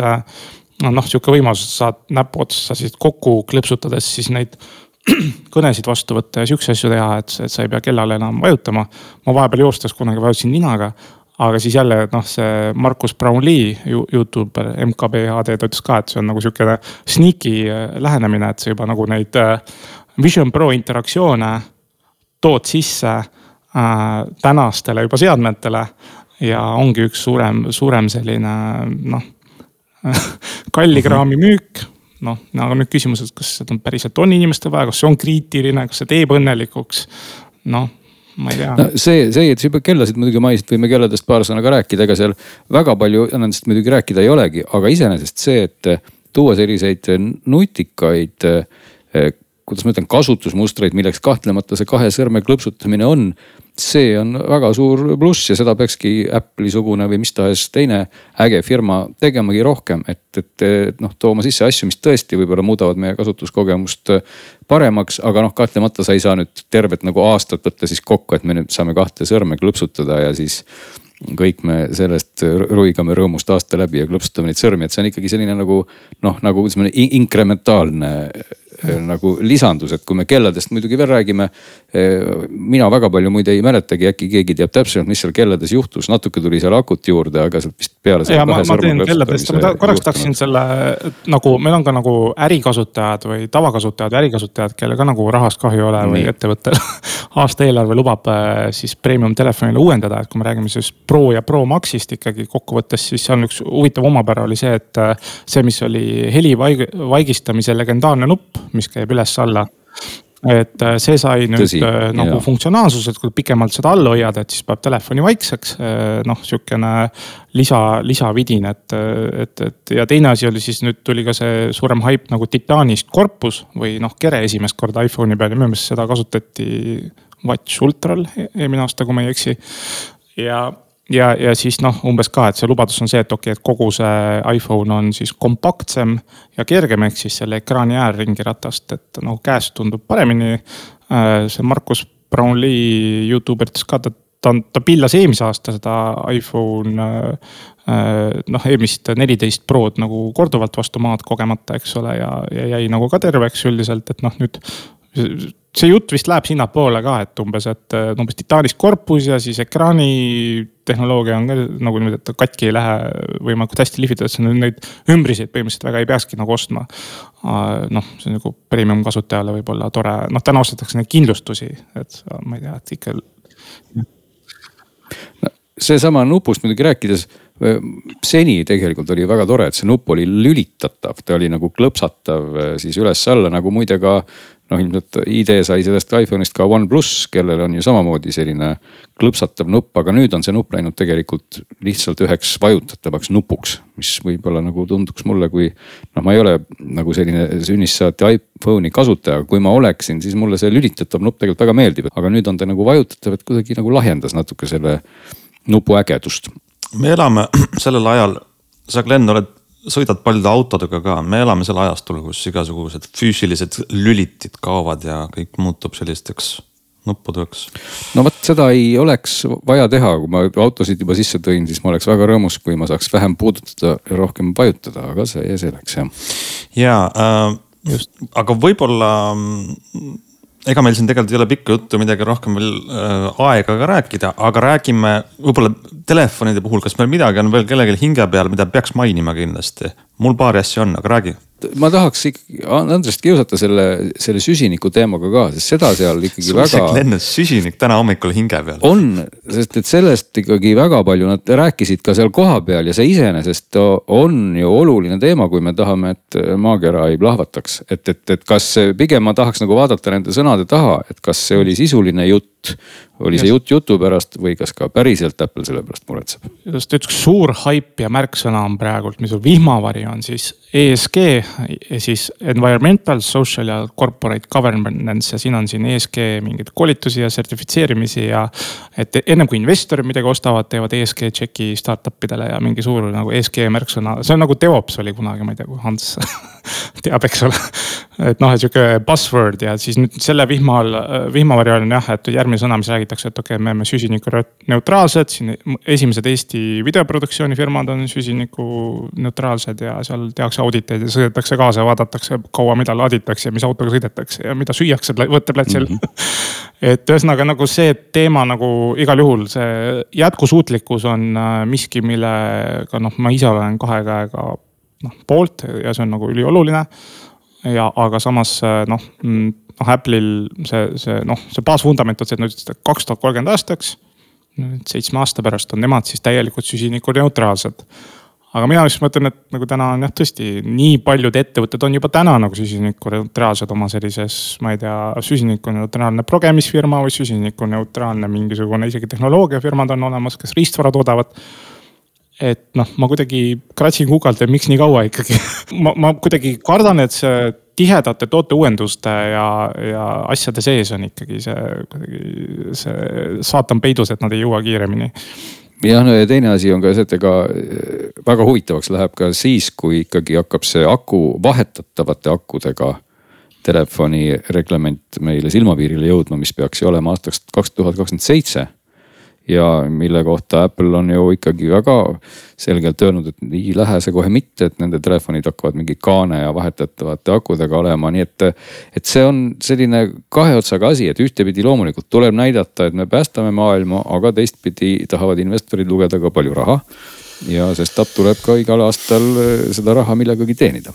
noh, sihuke võimalus, et saad näpuotsa siis kokku klõpsutades siis neid kõnesid vastu võtta ja siukseid asju teha, et, et sa ei pea kellale enam vajutama. ma vahepeal joostes kunagi vajutasin ninaga, aga siis jälle noh, see Markus Brownlee, Youtuber, MKBHD, ta ütles ka, et see on nagu sihukene sneaky äh, lähenemine, et sa juba nagu neid äh, Vision Pro interaktsioone tood sisse äh, tänastele juba seadmetele. ja ongi üks suurem, suurem selline noh kallikraami müük noh, aga nüüd küsimus, et kas seda päriselt on inimestel vaja, kas see on kriitiline, kas see teeb õnnelikuks? noh, ma ei tea no,. see, see, et sa juba kellasid muidugi mainisid, võime kelladest paar sõna ka rääkida, ega seal väga palju nendest muidugi rääkida ei olegi, aga iseenesest see, et tuua selliseid nutikaid kuidas ma ütlen, kasutusmustreid, milleks kahtlemata see kahe sõrme klõpsutamine on see on väga suur pluss ja seda peakski Apple'i-sugune või mis tahes teine äge firma tegemagi rohkem, et, et noh, tooma sisse asju, mis tõesti võib-olla muudavad meie kasutuskogemust paremaks, aga noh, kahtlemata sa ei saa nüüd tervet nagu aastat võtta siis kokku, et me nüüd saame kahte sõrme klõpsutada ja siis kõik me sellest ruigame rõõmust aasta läbi ja klõpsutame neid sõrmi, et see on ikkagi selline nagu noh, nagu ütleme inkrementaalne nagu lisandus, et kui me kelladest muidugi veel räägime. Äh, mina väga palju muide ei mäletagi, äkki keegi teab täpsemalt, mis seal kellades juhtus, natuke tuli seal akut juurde, aga sealt vist peale. ja ma, ma teen kelladest, ma korraks tahaksin selle nagu meil on ka nagu ärikasutajad või tavakasutajad, ärikasutajad, kellel ka nagu rahast kahju ei ole või ettevõttel aastaeelarve lubab äh, siis premium telefonile uuendada, et kui me räägime siis Pro ja Pro Maxist ikkagi kokkuvõttes, siis seal üks huvitav omapära oli see, et see, mis oli heli vaigistamise legendaarne nupp mis käib üles-alla et äh, see sai nüüd Tõsi, äh, nagu jah. funktsionaalsus, et kui pikemalt seda all hoiad, et siis paneb telefoni vaikseks. Äh, noh, sihukene lisa, lisavidin, et, et, et ja teine asi oli siis nüüd tuli ka see suurem haip nagu titaanist korpus või noh, kere esimest korda iPhone'i peal ja minu meelest seda kasutati Watch Ultral e-, eelmine aasta, kui ma ei eksi. ja ja, ja siis noh, umbes ka, et see lubadus on see, et okei okay,, et kogu see iPhone on siis kompaktsem ja kergem, ehk siis selle ekraani äärringiratast, et noh käes tundub paremini. Äh, see Markus Brownlee Youtuber ütles ka, ta, ta, ta pillas eelmise aasta seda iPhone äh, äh, noh, eelmist neliteist Prod nagu korduvalt vastu maad kogemata, eks ole, ja, ja jäi nagu ka terveks üldiselt, et noh, nüüd see jutt vist läheb sinnapoole ka, et umbes, et umbes titaanist korpus ja siis ekraani tehnoloogia on ka nagu niimoodi, et katki ei lähe võimalikult hästi lihvitada, et neid ümbriseid põhimõtteliselt väga ei peakski nagu ostma. noh, see on nagu premium kasutajale võib-olla tore, noh täna ostetakse neid kindlustusi, et ma ei tea, et ikka. no seesama nupust muidugi rääkides seni tegelikult oli väga tore, et see nupp oli lülitatav, ta oli nagu klõpsatav siis üles-alla nagu muide ka noh, ilmselt idee sai sellest iPhone'ist ka OnePlus, kellel on ju samamoodi selline klõpsatav nupp, aga nüüd on see nupp läinud tegelikult lihtsalt üheks vajutatavaks nupuks. mis võib-olla nagu tunduks mulle, kui noh, ma ei ole nagu selline sünnist saati iPhone'i kasutaja, kui ma oleksin, siis mulle see lülitatav nupp tegelikult väga meeldib, aga nüüd on ta nagu vajutatav, et kuidagi nagu lahjendas natuke selle nupu ägedust. me elame sellel ajal, sa Glen oled sõidad paljude autodega ka, me elame sel ajastul, kus igasugused füüsilised lülitid kaovad ja kõik muutub sellisteks nuppudeks. no vot seda ei oleks vaja teha, kui ma autosid juba sisse tõin, siis ma oleks väga rõõmus, kui ma saaks vähem puudutada ja rohkem vajutada, aga see selleks jah. ja äh, just, aga võib-olla ega meil siin tegelikult ei ole pikka juttu midagi rohkem veel äh, aega ka rääkida, aga räägime võib-olla telefonide puhul, kas meil midagi on veel kellelgi hinge peal, mida peaks mainima kindlasti? mul paari asja on, aga räägi ma tahaks ikkagi Andrest kiusata selle, selle süsiniku teemaga ka, sest seda seal ikkagi Sul väga. lennas süsinik täna hommikul hinge peal. on, sest et sellest ikkagi väga palju nad rääkisid ka seal kohapeal ja see iseenesest on ju oluline teema, kui me tahame, et maakera ei plahvataks. et, et, et kas pigem ma tahaks nagu vaadata nende sõnade taha, et kas see oli sisuline jutt oli see jutt jutu pärast või kas ka päriselt Apple selle pärast muretseb? just üks suur haip ja märksõna on praegult, mis on vihmavari, on siis ESG, siis environmental, social ja corporate governance ja siin on siin ESG mingeid koolitusi ja sertifitseerimisi ja. et ennem kui investorid midagi ostavad, teevad ESG tšeki startup idele ja mingi suur nagu ESG märksõna, see on nagu DevOps oli kunagi, ma ei tea, kui Hans teab, eks ole. et noh, et sihuke buzzword ja siis nüüd selle vihma all, vihmavari all on jah, et järgmine sõna, mis räägitakse, et okei okay,, me oleme süsinikuneutraalsed. siin esimesed Eesti videoproduktsioonifirmad on süsinikuneutraalsed ja seal tehakse auditeid ja sõidetakse kaasa ja vaadatakse, kaua mida laaditakse ja mis autoga sõidetakse ja mida süüakse võtteplatsil mm. -hmm. et ühesõnaga nagu see teema nagu igal juhul see jätkusuutlikkus on äh, miski, millega noh, ma ise olen kahe käega noh poolt ja see on nagu ülioluline. ja, aga samas noh, mm, noh Apple'il see, see noh, see baasvundament on see, et nad ütlesid, et kaks tuhat kolmkümmend aastaks. nüüd seitsme aasta pärast on nemad siis täielikult süsinikuneutraalsed aga mina just mõtlen, et nagu täna on jah, tõesti nii paljud ettevõtted on juba täna nagu süsinikuneutraalsed oma sellises, ma ei tea, süsinikuneutraalne progemisfirma või süsinikuneutraalne mingisugune isegi tehnoloogiafirmad on olemas, kes riistvara toodavad et noh, ma kuidagi kratsin kukalt, et miks nii kaua ikkagi ma, ma kuidagi kardan, et see tihedate tooteuuenduste ja, ja asjade sees on ikkagi see kuidagi see saatan peidus, et nad ei jõua kiiremini. Jah, no ja teine asi on ka see, et ega eh, väga huvitavaks läheb ka siis, kui ikkagi hakkab see aku vahetatavate akudega telefoni reglement meile silmapiirile jõudma, mis peaks ju olema aastaks kaks tuhat kakskümmend seitse ja mille kohta Apple on ju ikkagi väga selgelt öelnud, et ei lähe see kohe mitte, et nende telefonid hakkavad mingi kaane ja vahetatavate akudega olema, nii et. et see on selline kahe otsaga asi, et ühtepidi loomulikult tuleb näidata, et me päästame maailma, aga teistpidi tahavad investorid lugeda ka palju raha. ja sestap tuleb ka igal aastal seda raha millegagi teenida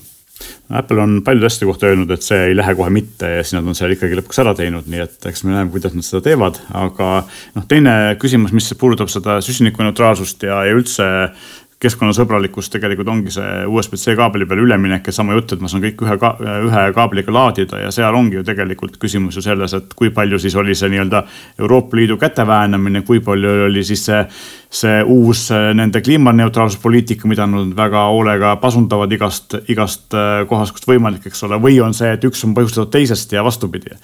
Apple on paljude asjade kohta öelnud, et see ei lähe kohe mitte ja siis nad on selle ikkagi lõpuks ära teinud, nii et eks me näeme, kuidas nad seda teevad, aga noh, teine küsimus, mis puudutab seda süsinikuneutraalsust ja, ja üldse keskkonnasõbralikkus tegelikult ongi see USB-C kaabli peale üleminek ja sama jutt, et ma saan kõik ühe ka,, ühe kaabliga laadida ja seal ongi ju tegelikult küsimus ju selles, et kui palju siis oli see nii-öelda Euroopa Liidu käte väänamine, kui palju oli siis see see uus äh, nende kliimaneutraalsuspoliitika, mida nad väga hoolega pasundavad igast, igast äh, kohast, kust võimalik, eks ole, või on see, et üks on põhjustatud teisest ja vastupidi.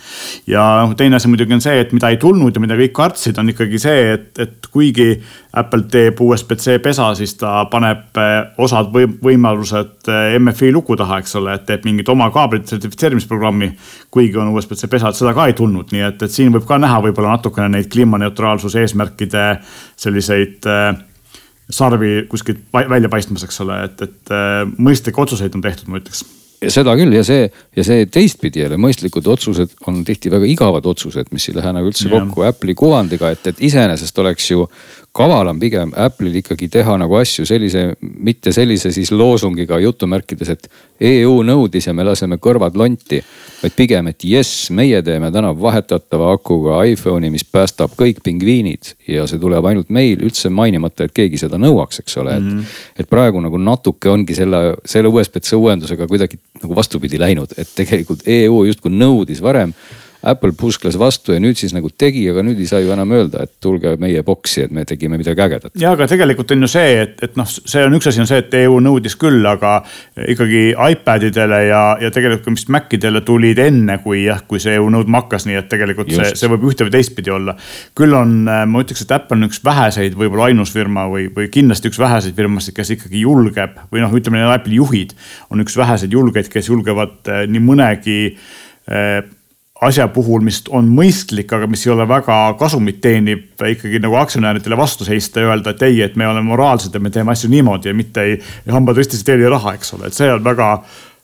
ja noh, teine asi muidugi on see, et mida ei tulnud ja mida kõik kartsid, on ikkagi see, et, et kuigi Apple teeb USB-C pesa, siis ta paneb äh, osad või, võimalused MFI luku taha, eks ole, et teeb mingit oma kaablit sertifitseerimisprogrammi. kuigi on USB-C pesa, et seda ka ei tulnud, nii et, et siin võib ka näha võib-olla natukene neid kliimaneutraalsuse eesmärkide selliseid äh, sarvi kuskilt välja paistmas, eks ole, et, et äh, mõistlikke otsuseid on tehtud, ma ütleks seda küll ja see ja see teistpidi jälle mõistlikud otsused on tihti väga igavad otsused, mis ei lähe nagu üldse ja. kokku Apple'i kuvandiga, et, et iseenesest oleks ju kaval on pigem Apple'il ikkagi teha nagu asju sellise, mitte sellise siis loosungiga jutumärkides, et EU nõudis ja me laseme kõrvad lonti. vaid pigem, et jess, meie teeme täna vahetatava akuga iPhone'i, mis päästab kõik pingviinid ja see tuleb ainult meil, üldse mainimata, et keegi seda nõuaks, eks ole, et mm. -hmm. et praegu nagu natuke ongi selle, selle USB-C uuendusega kuidagi nagu vastupidi läinud, et tegelikult EU justkui nõudis varem Apple puskles vastu ja nüüd siis nagu tegi, aga nüüd ei saa ju enam öelda, et tulge meie boksi, et me tegime midagi ägedat. ja aga tegelikult on ju see, et, et noh, see on üks asi on see, et EU nõudis küll, aga ikkagi iPadidele ja, ja tegelikult ka vist Macidele tulid enne, kui jah, kui see EU nõudma hakkas, nii et tegelikult Just. see, see võib ühte või teistpidi olla. küll on, ma ütleks, et Apple on üks väheseid, võib-olla ainus firma või, või kindlasti üks väheseid firmasid, kes ikkagi julgeb või noh, ütleme Apple'i juhid on üks väheseid julgeid, kes julgevad eh, nii mõnegi eh, asja puhul, mis on mõistlik, aga mis ei ole väga kasumit teenib, ikkagi nagu aktsionäridele vastu seista ja öelda, et ei, et me oleme moraalsed ja me teeme asju niimoodi ja mitte ei, ei hambatõstis ei teeni raha, eks ole, et see on väga,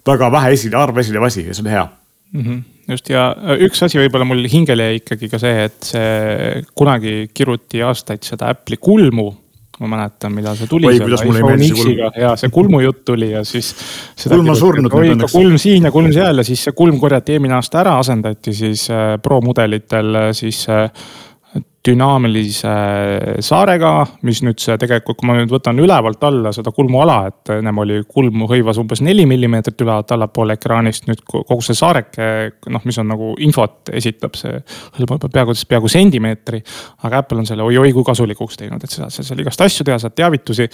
väga vähe esile, harva esinev asi ja see on hea mm. -hmm just ja üks asi võib-olla mul hingele jäi ikkagi ka see, et see kunagi kiruti aastaid seda Apple'i kulmu ma mäletan, millal see tuli. ja see kulmujutt tuli ja siis. kulm on surnud nüüd õnneks. kulm siin ja kulm seal ja siis see kulm korjati eelmine aasta ära, asendati siis äh, Pro mudelitel äh, siis äh, dünaamilise saarega, mis nüüd see tegelikult, kui ma nüüd võtan ülevalt alla seda kulmuala, et ennem oli kulm hõivas umbes neli millimeetrit ülevalt allapoole ekraanist, nüüd kogu see saareke, noh, mis on nagu infot esitab, see hõlmab peaaegu, peaaegu sentimeetri. aga Apple on selle oi-oi kui kasulikuks teinud, et sa saad seal igast asju teha, saad teavitusi,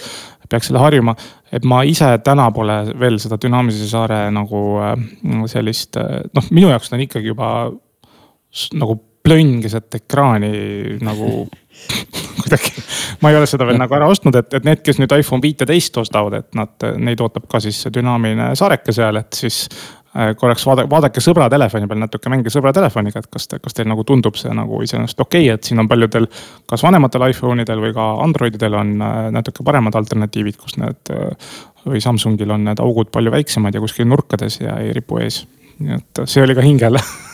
peaks selle harjuma. et ma ise täna pole veel seda dünaamilise saare nagu äh, sellist, äh, noh, minu jaoks ta on ikkagi juba nagu plönn keset ekraani nagu kuidagi. ma ei ole seda veel nagu ära ostnud, et, et need, kes nüüd iPhone viiteist ostavad, et nad, neid ootab ka siis see dünaamiline saareke seal, et siis äh, korraks vaadake, vaadake sõbra telefoni peal natuke, mängige sõbra telefoniga, et kas te, kas teil nagu tundub see nagu iseenesest okei okay,, et siin on paljudel. kas vanematel iPhone idel või ka Androididel on äh, natuke paremad alternatiivid, kus need äh, või Samsungil on need augud palju väiksemad ja kuskil nurkades ja ei ripu ees. nii et see oli ka hingele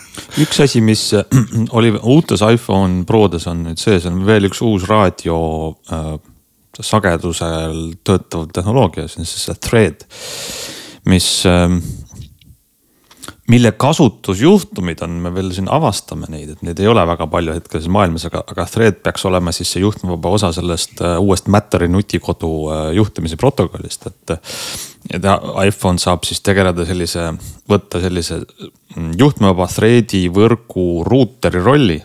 üks asi, mis äh, oli uutes iPhone Prodes on nüüd sees, on veel üks uus raadio äh, sagedusel töötav tehnoloogia, see on siis see thread, mis äh, mille kasutusjuhtumid on, me veel siin avastame neid, et neid ei ole väga palju hetkel siin maailmas, aga, aga Thread peaks olema siis see juhtmevaba osa sellest uh, uuest Matteri nutikodu uh, juhtimise protokollist, et. et iPhone saab siis tegeleda sellise, võtta sellise mm, juhtmevaba Thread'i võrgu ruuteri rolli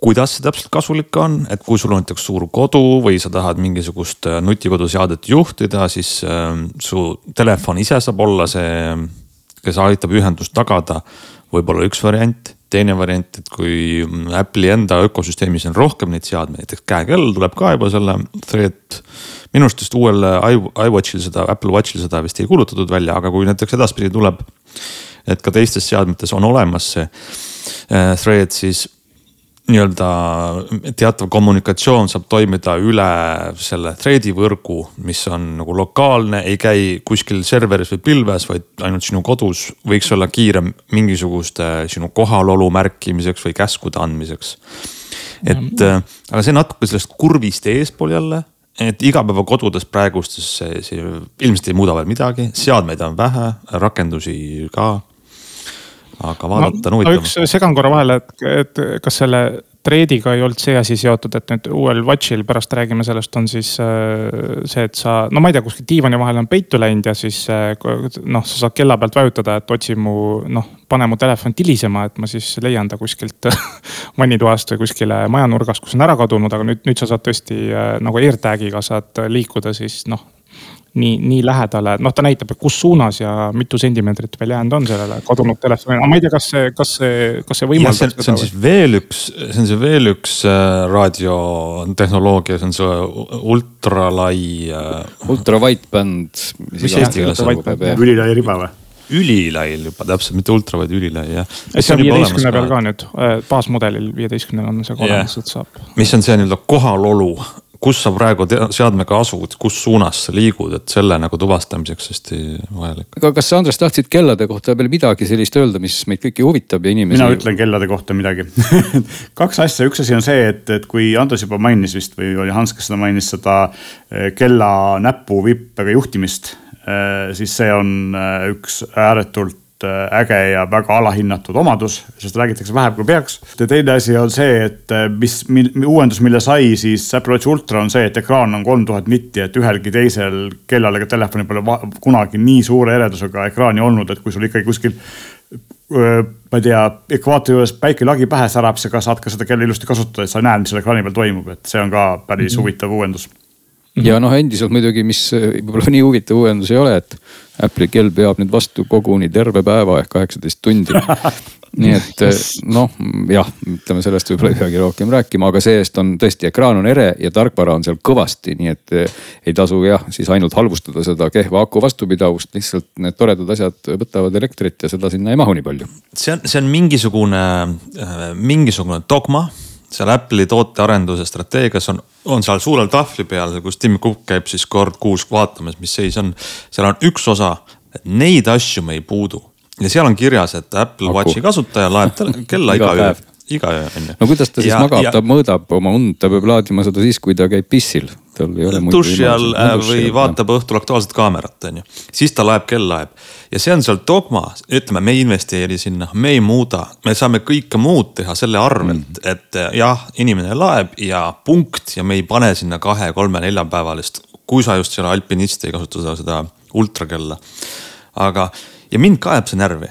kuidas see täpselt kasulik on, et kui sul on näiteks suur kodu või sa tahad mingisugust nutikoduseadet juhtida, siis äh, su telefon ise saab olla see kes aitab ühendust tagada, võib olla üks variant. teine variant, et kui Apple'i enda ökosüsteemis on rohkem neid seadmeid, näiteks käekell tuleb ka juba selle thread. minu arust vist uuel iWatchil seda, Apple Watchil seda vist ei kuulutatud välja, aga kui näiteks edaspidi tuleb. et ka teistes seadmetes on olemas see äh, thread, siis nii-öelda teatav kommunikatsioon saab toimida üle selle thread'i võrgu, mis on nagu lokaalne, ei käi kuskil serveris või pilves, vaid ainult sinu kodus. võiks olla kiirem mingisuguste sinu kohalolu märkimiseks või käskude andmiseks. et äh, aga see natuke sellest kurvist eespool jälle et igapäevakodudes praegustes see, see ilmselt ei muuda veel midagi, seadmeid on vähe, rakendusi ka aga vaadata on huvitav. üks segan korra vahele, et, et kas selle treediga ei olnud see asi seotud, et nüüd uuel Watchil, pärast räägime sellest, on siis äh, see, et sa, no ma ei tea, kuskil diivani vahele on peitu läinud ja siis äh, noh, sa saad kella pealt vajutada, et otsi mu noh, pane mu telefon tilisema, et ma siis leian ta kuskilt vannitoast või kuskile majanurgast, kus on ära kadunud, aga nüüd, nüüd sa saad tõesti äh, nagu AirTagiga saad liikuda siis noh nii, nii lähedale, noh, ta näitab, kus suunas ja mitu sentimeetrit veel jäänud on sellele kadunud telefonile, aga ma ei tea, kas see, kas see, kas see võimaldab. See, see on siis veel üks, see on see veel üks äh, raadiotehnoloogia, see on see ultralai äh.... Ultra wideband. mis eesti keeles on? ülilai riba või? ülilai juba täpselt, mitte ultra, vaid ülilai jah. see on viieteistkümne peal ka nüüd, äh, baasmudelil viieteistkümnel on see olemas, et saab. mis on see nii-öelda kohalolu kus sa praegu seadmega asud, kus suunas sa liigud, et selle nagu tuvastamiseks hästi vajalik. aga kas sa, Andres, tahtsid kellade kohta veel midagi sellist öelda, mis meid kõiki huvitab ja inimesi? mina ütlen kellade kohta midagi kaks asja, üks asi on see, et, et kui Andres juba mainis vist või oli Hans, kes seda mainis, seda eh, kella näpu vippega juhtimist, eh, siis see on eh, üks ääretult äge ja väga alahinnatud omadus, sest räägitakse vähem kui peaks. ja teine asi on see, et äh, mis, uuendus, mille sai siis Apple Watch Ultra on see, et ekraan on kolm tuhat nitti, et ühelgi teisel kellal ega telefonil pole kunagi nii suure eredusega ekraani olnud, et kui sul ikkagi kuskil ma ei tea, ekvaatori juures päike lagi pähe särab, sa saad ka seda kella ilusti kasutada, et sa näed, mis seal ekraani peal toimub, et see on ka päris mm -hmm. huvitav uuendus. Ja noh, endiselt muidugi, mis võib-olla nii huvitav uuendus ei ole, et Apple'i kell peab nüüd vastu koguni terve päeva ehk kaheksateist tundi nii et noh, jah, ütleme sellest võib-olla ei peagi rohkem rääkima, aga see-eest on tõesti, ekraan on ere ja tarkvara on seal kõvasti, nii et ei tasu jah, siis ainult halvustada seda kehva aku vastupidavust, lihtsalt need toredad asjad võtavad elektrit ja seda sinna ei mahu nii palju. see on, see on mingisugune, mingisugune dogma seal Apple'i tootearenduse strateegias on, on seal suurel tahvli peal, kus Tim Cook käib siis kord kuus vaatamas, mis seis on. seal on üks osa, et neid asju me ei puudu ja seal on kirjas, et Apple Aku. Watchi kasutaja laeb kella iga öö iga öö on ju. no kuidas ta siis ja, magab, ta mõõdab oma und, ta peab laadima seda siis, kui ta käib pissil. tal ei ole muid duši all äh, või vaatab õhtul Aktuaalset Kaamerat on ju, siis ta laeb kell laeb. ja see on seal dogma, ütleme, me ei investeeri sinna, me ei muuda, me saame kõike muud teha selle arvelt mm., et äh, jah, inimene laeb ja punkt ja me ei pane sinna kahe-kolme-neljapäevalist, kui sa just seal alpinist ei kasuta seda ultrakella. aga, ja mind ka ajab see närvi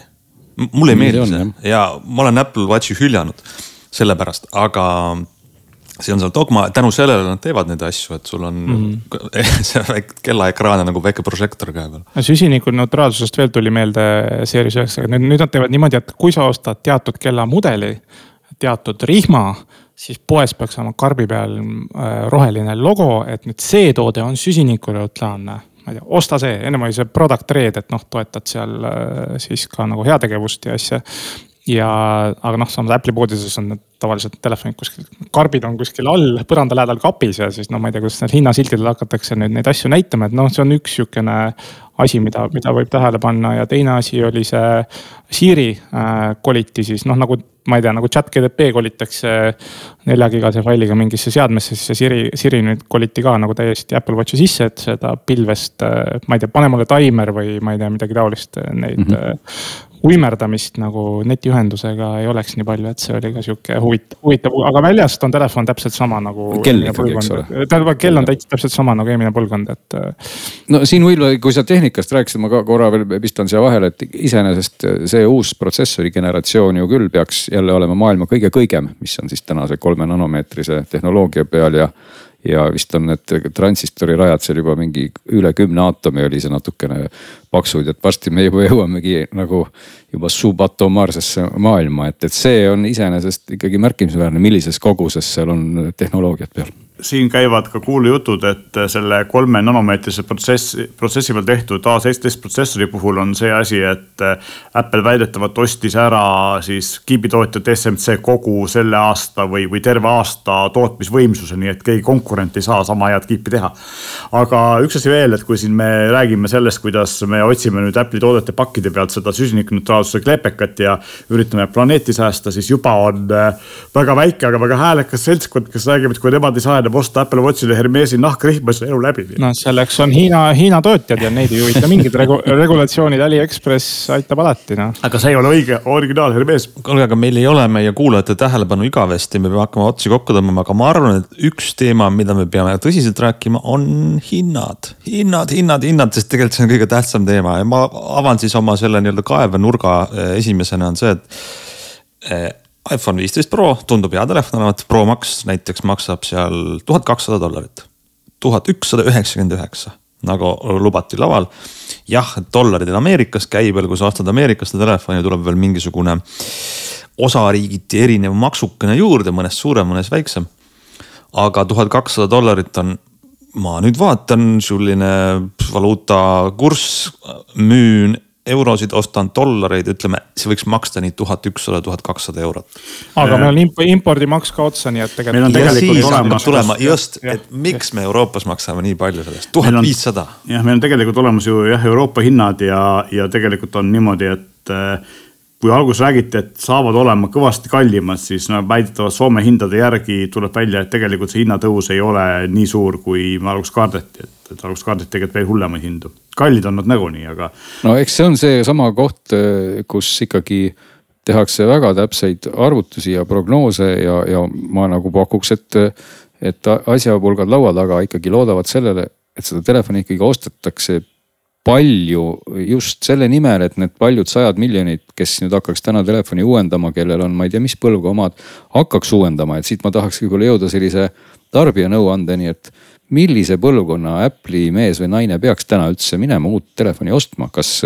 mulle ei meeldi see ja ma olen Apple Watchi hüljanud sellepärast, aga see on seal dogma, tänu sellele nad teevad neid asju, et sul on mm -hmm. see väike kellaekraan on nagu väike prožektor käe peal. süsinikuneutraalsusest veel tuli meelde Series üheksaga, nüüd, nüüd nad teevad niimoodi, et kui sa ostad teatud kellamudeli, teatud rihma siis poes peaks olema karbi peal äh, roheline logo, et nüüd see toode on süsinikuneutraalne ma ei tea, osta see, ennem oli see product red, et noh, toetad seal äh, siis ka nagu heategevust ja asja. Ja, aga noh, samas Apple'i poodides on need tavaliselt telefonid kuskil, karbid on kuskil all põranda lähedal kapis ja siis no ma ei tea, kuidas neil hinnasiltidel hakatakse nüüd neid asju näitama, et noh, see on üks sihukene asi, mida, mida võib tähele panna. Ja teine asi oli see Siri äh, koliti siis noh, nagu ma ei tea, nagu chat GDP kolitakse neljakigase failiga mingisse seadmesse, siis see Siri, Siri nüüd koliti ka nagu täiesti Apple Watchi sisse, et seda pilvest, äh, ma ei tea, pane mulle taimer või ma ei tea, midagi taolist, äh, neid mm -hmm uimerdamist nagu netiühendusega ei oleks nii palju, et see oli ka sihuke huvitav, huvitav, aga väljast on telefon täpselt sama nagu. kell ikkagi, eks ole. tähendab, kell on täitsa täpselt sama nagu eelmine põlvkond, et. Äh, no siin võib-olla, kui sa tehnikast rääkisid, ma ka korra veel pistan siia vahele, et iseenesest see uus protsessori generatsioon ju küll peaks jälle olema maailma kõige kõigem, mis on siis tänase kolme nanomeetrise tehnoloogia peal ja ja vist on need transistori rajad seal juba mingi üle kümne aatomi oli see natukene paksud, et varsti me juba jõuamegi nagu juba subatomaarsesse maailma, et, et see on iseenesest ikkagi märkimisväärne, millises koguses seal on tehnoloogiat peal siin käivad ka kuulujutud, et selle kolme nanomeetrise protsessi, protsessi peal tehtud A17 protsessori puhul on see asi, et Apple väidetavalt ostis ära siis kiibitootja TSMC kogu selle aasta või, või terve aasta tootmisvõimsuse, nii et keegi konkurent ei saa sama head kiipi teha. aga üks asi veel, et kui siin me räägime sellest, kuidas me otsime nüüd Apple'i toodete pakkide pealt seda süsinikuneutraalsuse kleepekat ja üritame planeeti säästa, siis juba on väga väike, aga väga häälekas seltskond, kes räägib, et kui nemad ei saa tähendab osta Apple Watchile Hermesi nahkrihma, siis elu läbi. no selleks on Hiina, Hiina tootjad ja neid ei huvita mingid regu, regulatsioonid, Aliekspress aitab alati noh. aga see ei ole õige originaal Hermes. kuulge, aga meil ei ole meie kuulajate tähelepanu igavesti, me peame hakkama otsi kokku tõmbama, aga ma arvan, et üks teema, mida me peame tõsiselt rääkima, on hinnad. hinnad, hinnad, hinnad, sest tegelikult see on kõige tähtsam teema ja ma avan siis oma selle nii-öelda kaevenurga eh, esimesena on see, et eh, iPhone viisteist Pro tundub hea telefon olevat, Pro Max näiteks maksab seal tuhat kakssada dollarit. tuhat ükssada üheksakümmend üheksa, nagu lubati laval. jah, dollarid on Ameerikas käibel, kui sa ostad Ameerikast telefoni, tuleb veel mingisugune osariigiti erinev maksukene juurde, mõnes suurem, mõnes väiksem. aga tuhat kakssada dollarit on, ma nüüd vaatan, selline valuutakurss, müün eurosid, ostan dollareid, ütleme, see võiks maksta nii tuhat ükssada, tuhat kakssada eurot. aga meil on imp impordimaks ka otsa, nii et tegelikult. meil on tegelikult olemas. tulema just, et miks me Euroopas maksame nii palju sellest, tuhat viissada. jah, meil on tegelikult olemas ju jah, Euroopa hinnad ja, ja tegelikult on niimoodi, et kui alguses räägiti, et saavad olema kõvasti kallimad, siis no väidetavalt Soome hindade järgi tuleb välja, et tegelikult see hinnatõus ei ole nii suur, kui alguses kardeti, et, et alguses kardeti tegelikult veel hullemaid hindu. kallid on nad nagunii, aga. no eks see on seesama koht, kus ikkagi tehakse väga täpseid arvutusi ja prognoose ja, ja ma nagu pakuks, et, et asjapulgad laua taga ikkagi loodavad sellele, et seda telefoni ikkagi ostetakse palju just selle nimel, et need paljud sajad miljonid, kes nüüd hakkaks täna telefoni uuendama, kellel on, ma ei tea, mis põlve omad, hakkaks uuendama, et siit ma tahaks võib-olla jõuda sellise tarbija nõuandeni, et millise põlvkonna Apple'i mees või naine peaks täna üldse minema uut telefoni ostma, kas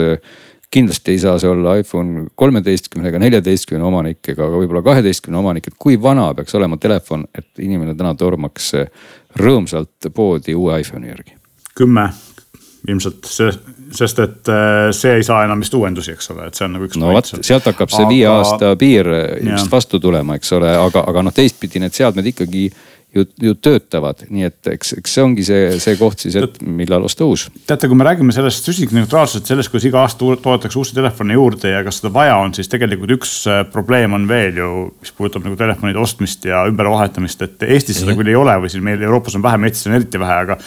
kindlasti ei saa see olla iPhone kolmeteistkümne ega neljateistkümne omanik ega ka võib-olla kaheteistkümne omanik, et kui vana peaks olema telefon, et inimene täna tormaks rõõmsalt poodi uue iPhone'i järgi? kümme, ilmselt see, sest et äh, see ei saa enam vist uuendusi, eks ole, et see on nagu üks. no vot, sealt hakkab see aga... viie aasta piir ilmselt vastu tulema, eks ole, aga, aga noh, teistpidi need seadmed ikkagi ju, ju töötavad, nii et eks, eks see ongi see, see koht siis, et millal osta uus. teate, kui me räägime sellest süsinikuneutraalsusest, sellest, kuidas iga aasta toodetakse uusi telefone juurde ja kas seda vaja on, siis tegelikult üks äh, probleem on veel ju, mis puudutab nagu telefonide ostmist ja ümbervahetamist, et Eestis seda mm -hmm. küll ei ole või siin meil Euroopas on vähem, Eestis on eriti vähe, aga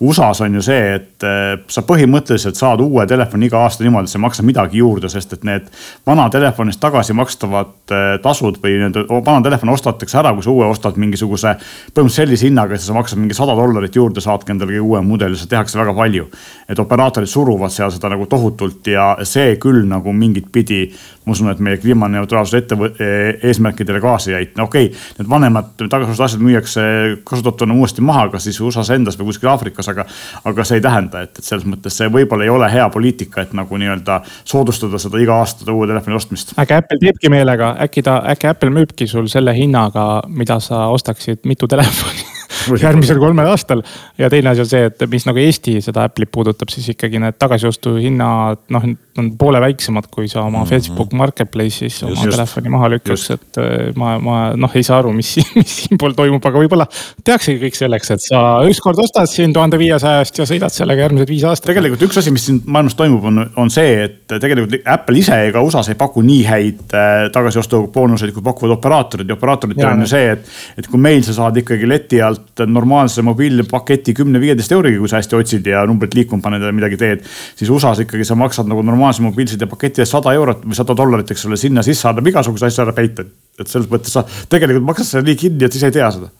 USA-s on ju see, et äh, sa põhimõtteliselt saad uue telefoni iga aasta niimoodi, et sa ei maksa midagi juurde, sest et need vana telefonist tagasi makstavad äh, tasud või nii-öelda vana telefon ostetakse ära, kui sa uue ostad mingisuguse põhimõtteliselt sellise hinnaga, et sa maksad mingi sada dollarit juurde, saadki endale kõige uue mudeli, seda tehakse väga palju. et operaatorid suruvad seal seda nagu tohutult ja see küll nagu mingit pidi, ma usun, et meie kliimaneutraalsuse ettevõtte eesmärkidele kaasa ei aita. okei okay,, need vanemad tagasiostud asjad müüakse kasutatuna uuesti maha, kas siis USA-s endas või kuskil Aafrikas, aga, aga see ei tähenda, et, et selles mõttes see võib-olla ei ole hea poliitika, et nagu nii-öelda soodustada seda iga aasta uue telefoni ostmist. äkki Apple teebki meelega, äkki ta, äkki Apple müübki sul selle hinnaga, mida sa ostaksid mitu telefoni telefoni järgmisel kolmel aastal. ja teine asi on see, et mis nagu Eesti seda Apple'it puudutab, siis ikkagi need tagasiostuhinnad, noh, on poole väiksemad, kui sa oma mm -hmm. Facebook Marketplace'is oma just, telefoni maha lükkaks, et äh, ma, ma noh, ei saa aru, mis, mis siinpool toimub, aga võib-olla tehaksegi kõik selleks, et sa ükskord ostad siin tuhande viiesajast ja sõidad sellega järgmised viis aastat. tegelikult üks asi, mis siin maailmas toimub, on, on see, et tegelikult Apple ise ega USA-s ei paku nii häid äh, tagasiostuboonuseid, kui pakuvad operaatorid ja operaatoritel on ju see, et, et kui meil sa saad ikkagi leti alt normaalse mobiilpaketi kümne-viieteist euriga, kui sa hästi otsid ja numbrit liikuma paned ja midagi teed. siis USA-s ikkagi sa maksad nagu normaalse mobiilside paketi eest sada eurot või sada dollarit, eks ole, sinna sisse annab igasuguse asja ära peita. et selles mõttes sa tegelikult maksad selle nii kinni, et siis ei tea seda.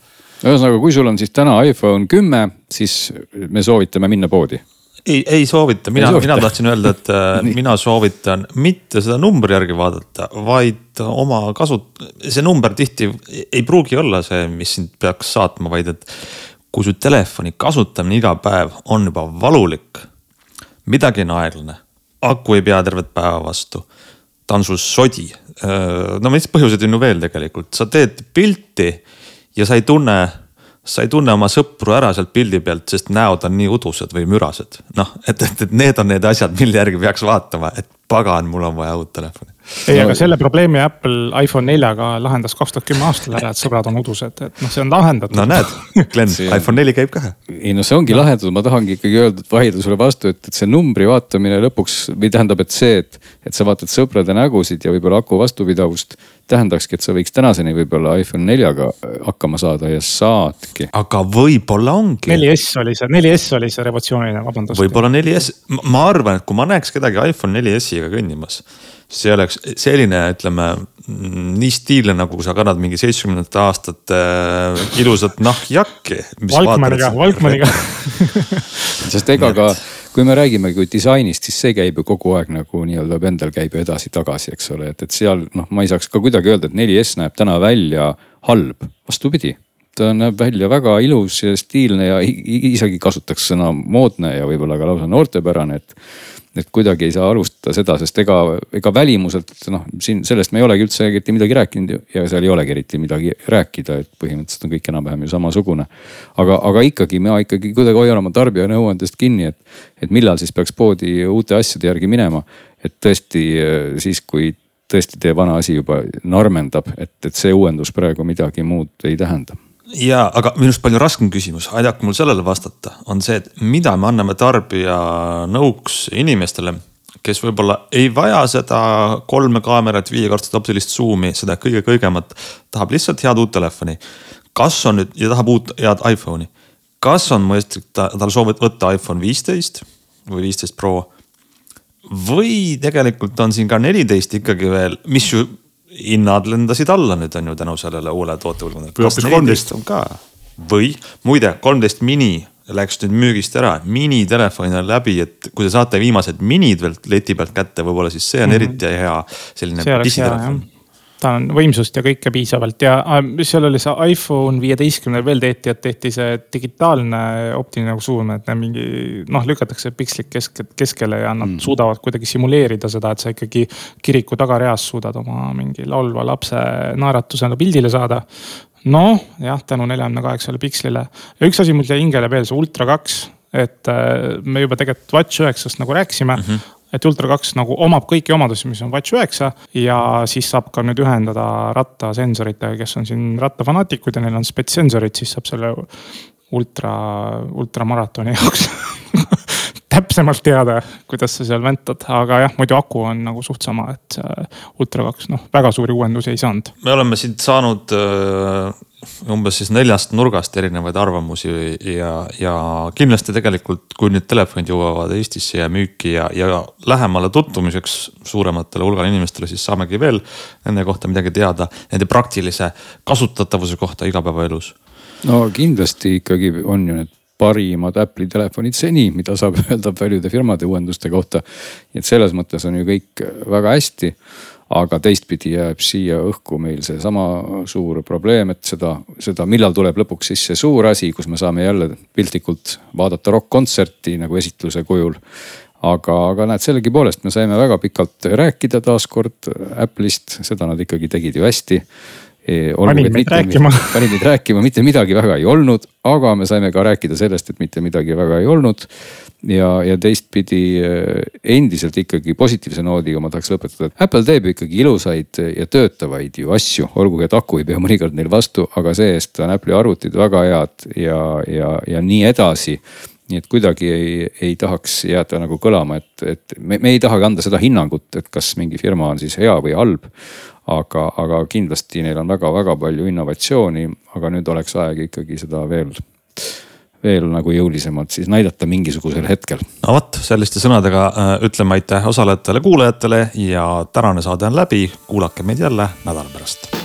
ühesõnaga, kui sul on siis täna iPhone kümme, siis me soovitame minna poodi ei, ei soovita, mina, mina tahtsin öelda, et äh, mina soovitan mitte seda numbri järgi vaadata, vaid oma kasut-, see number tihti ei pruugi olla see, mis sind peaks saatma, vaid et kui su telefoni kasutamine iga päev on juba valulik, midagi on aeglane, aku ei pea tervet päeva vastu, ta on sul sodi. Äh, no mis põhjuseid on ju veel tegelikult, sa teed pilti ja sa ei tunne sa ei tunne oma sõpru ära sealt pildi pealt, sest näod on nii udused või mürased. noh, et, et, et need on need asjad, mille järgi peaks vaatama, et pagan, mul on vaja uut telefoni. ei, aga selle probleemi Apple iPhone neljaga lahendas kaks tuhat kümme aastal ära, et sõbrad on udused, et noh, see on lahendatud. no näed, Glen iPhone neli käib ka. ei no see ongi no. lahendatud, ma tahangi ikkagi öelda, et vaielda sulle vastu, et, et see numbri vaatamine lõpuks või tähendab, et see, et, et sa vaatad sõprade nägusid ja võib-olla aku vastupidavust tähendakski, et sa võiks tänaseni võib-olla iPhone neljaga hakkama saada ja saadki. aga võib-olla ongi. 4S oli see, 4S oli see revolutsiooniline, vabandust. võib-olla 4S, ma arvan, et kui ma näeks kedagi iPhone 4S-i bussiga kõndimas. see oleks selline, ütleme nii stiilne, nagu sa kannad mingi seitsmekümnendate aastate äh, ilusat nahkjakki. Valkmaniga, Valkmaniga sest ega ka, kui me räägime kui disainist, siis see käib ju kogu aeg nagu nii-öelda pendel käib ju edasi-tagasi, eks ole, et, et seal noh, ma ei saaks ka kuidagi öelda, et 4S näeb täna välja halb, vastupidi ta näeb välja väga ilus ja stiilne ja isegi kasutaks sõna moodne ja võib-olla ka lausa noortepärane, et et kuidagi ei saa alustada seda, sest ega, ega välimuselt noh, siin sellest me ei olegi üldse eriti midagi rääkinud ja seal ei olegi eriti midagi rääkida, et põhimõtteliselt on kõik enam-vähem ju samasugune. aga, aga ikkagi ma ikkagi kuidagi hoian oma tarbija nõuandest kinni, et, et millal siis peaks poodi uute asjade järgi minema. et tõesti siis, kui tõesti teie vana asi juba narmendab, et, et see uuendus praegu midagi muud ei tähenda ja, aga minust palju raskem küsimus, aidake mul sellele vastata, on see, et mida me anname tarbija nõuks inimestele, kes võib-olla ei vaja seda kolme kaamerat, viiekordset optilist suumi, seda kõige kõigemat, tahab lihtsalt head uut telefoni. kas on nüüd ja tahab uut head iPhone'i, kas on mõistlik ta, tal soovib võtta iPhone viisteist või viisteist Pro? Või tegelikult on siin ka neliteist ikkagi veel, mis ju hinnad lendasid alla nüüd on ju tänu sellele uuele tootepõlvkonnale. või hoopis kolmteist või muide, kolmteist mini läks nüüd müügist ära, minitelefon on läbi, et kui te saate viimased minid veel leti pealt kätte, võib-olla siis see on mm -hmm. eriti hea selline pissitelefon ta on võimsust ja kõike piisavalt ja seal oli see iPhone viieteistkümnel veel tehti, et tehti see digitaalne optiline suum, et mingi noh, lükatakse pikslik kesk, keskele ja nad mm. suudavad kuidagi simuleerida seda, et sa ikkagi kiriku tagareas suudad oma mingi laulva lapse naeratusena pildile saada noh, jah, tänu neljakümne kaheksale pikslile ja üks asi mul jäi hingele veel, see Ultra kaks, et äh, me juba tegelikult Watch üheksast nagu rääkisime mm. -hmm et Ultra kaks nagu omab kõiki omadusi, mis on Watch üheksa ja siis saab ka nüüd ühendada rattasensoritega, kes on siin rattafanaatikud ja neil on spetssensorid, siis saab selle ultra, ultramaratoni jaoks täpsemalt teada, kuidas sa seal väntad, aga jah, muidu aku on nagu suht sama, et Ultra kaks, noh, väga suuri uuendusi ei saanud. me oleme siit saanud äh, umbes siis neljast nurgast erinevaid arvamusi ja, ja kindlasti tegelikult, kui nüüd telefonid jõuavad Eestisse ja müüki ja, ja lähemale tutvumiseks suurematele hulgale inimestele, siis saamegi veel nende kohta midagi teada, nende praktilise kasutatavuse kohta igapäevaelus. no kindlasti ikkagi on ju need parimad Apple'i telefonid seni, mida saab öelda paljude firmade uuenduste kohta. et selles mõttes on ju kõik väga hästi. aga teistpidi jääb siia õhku meil seesama suur probleem, et seda, seda, millal tuleb lõpuks siis see suur asi, kus me saame jälle piltlikult vaadata rokk-kontserti nagu esitluse kujul aga, aga näed, sellegipoolest me saime väga pikalt rääkida taaskord Apple'ist, seda nad ikkagi tegid ju hästi panid meid rääkima. panid meid rääkima, mitte midagi väga ei olnud, aga me saime ka rääkida sellest, et mitte midagi väga ei olnud. ja, ja teistpidi eh, endiselt ikkagi positiivse noodiga ma tahaks lõpetada, et Apple teeb ikkagi ilusaid ja töötavaid ju asju, olgugi et aku ei pea mõnikord neil vastu, aga see-eest on Apple'i arvutid väga head ja, ja, ja nii edasi nii et kuidagi ei, ei tahaks jääda nagu kõlama, et, et me, me ei tahagi anda seda hinnangut, et kas mingi firma on siis hea või halb aga, aga kindlasti neil on väga-väga palju innovatsiooni, aga nüüd oleks aeg ikkagi seda veel veel nagu jõulisemalt siis näidata mingisugusel hetkel. no vot, selliste sõnadega äh, ütleme aitäh osalejatele, kuulajatele ja tänane saade on läbi. kuulake meid jälle nädala pärast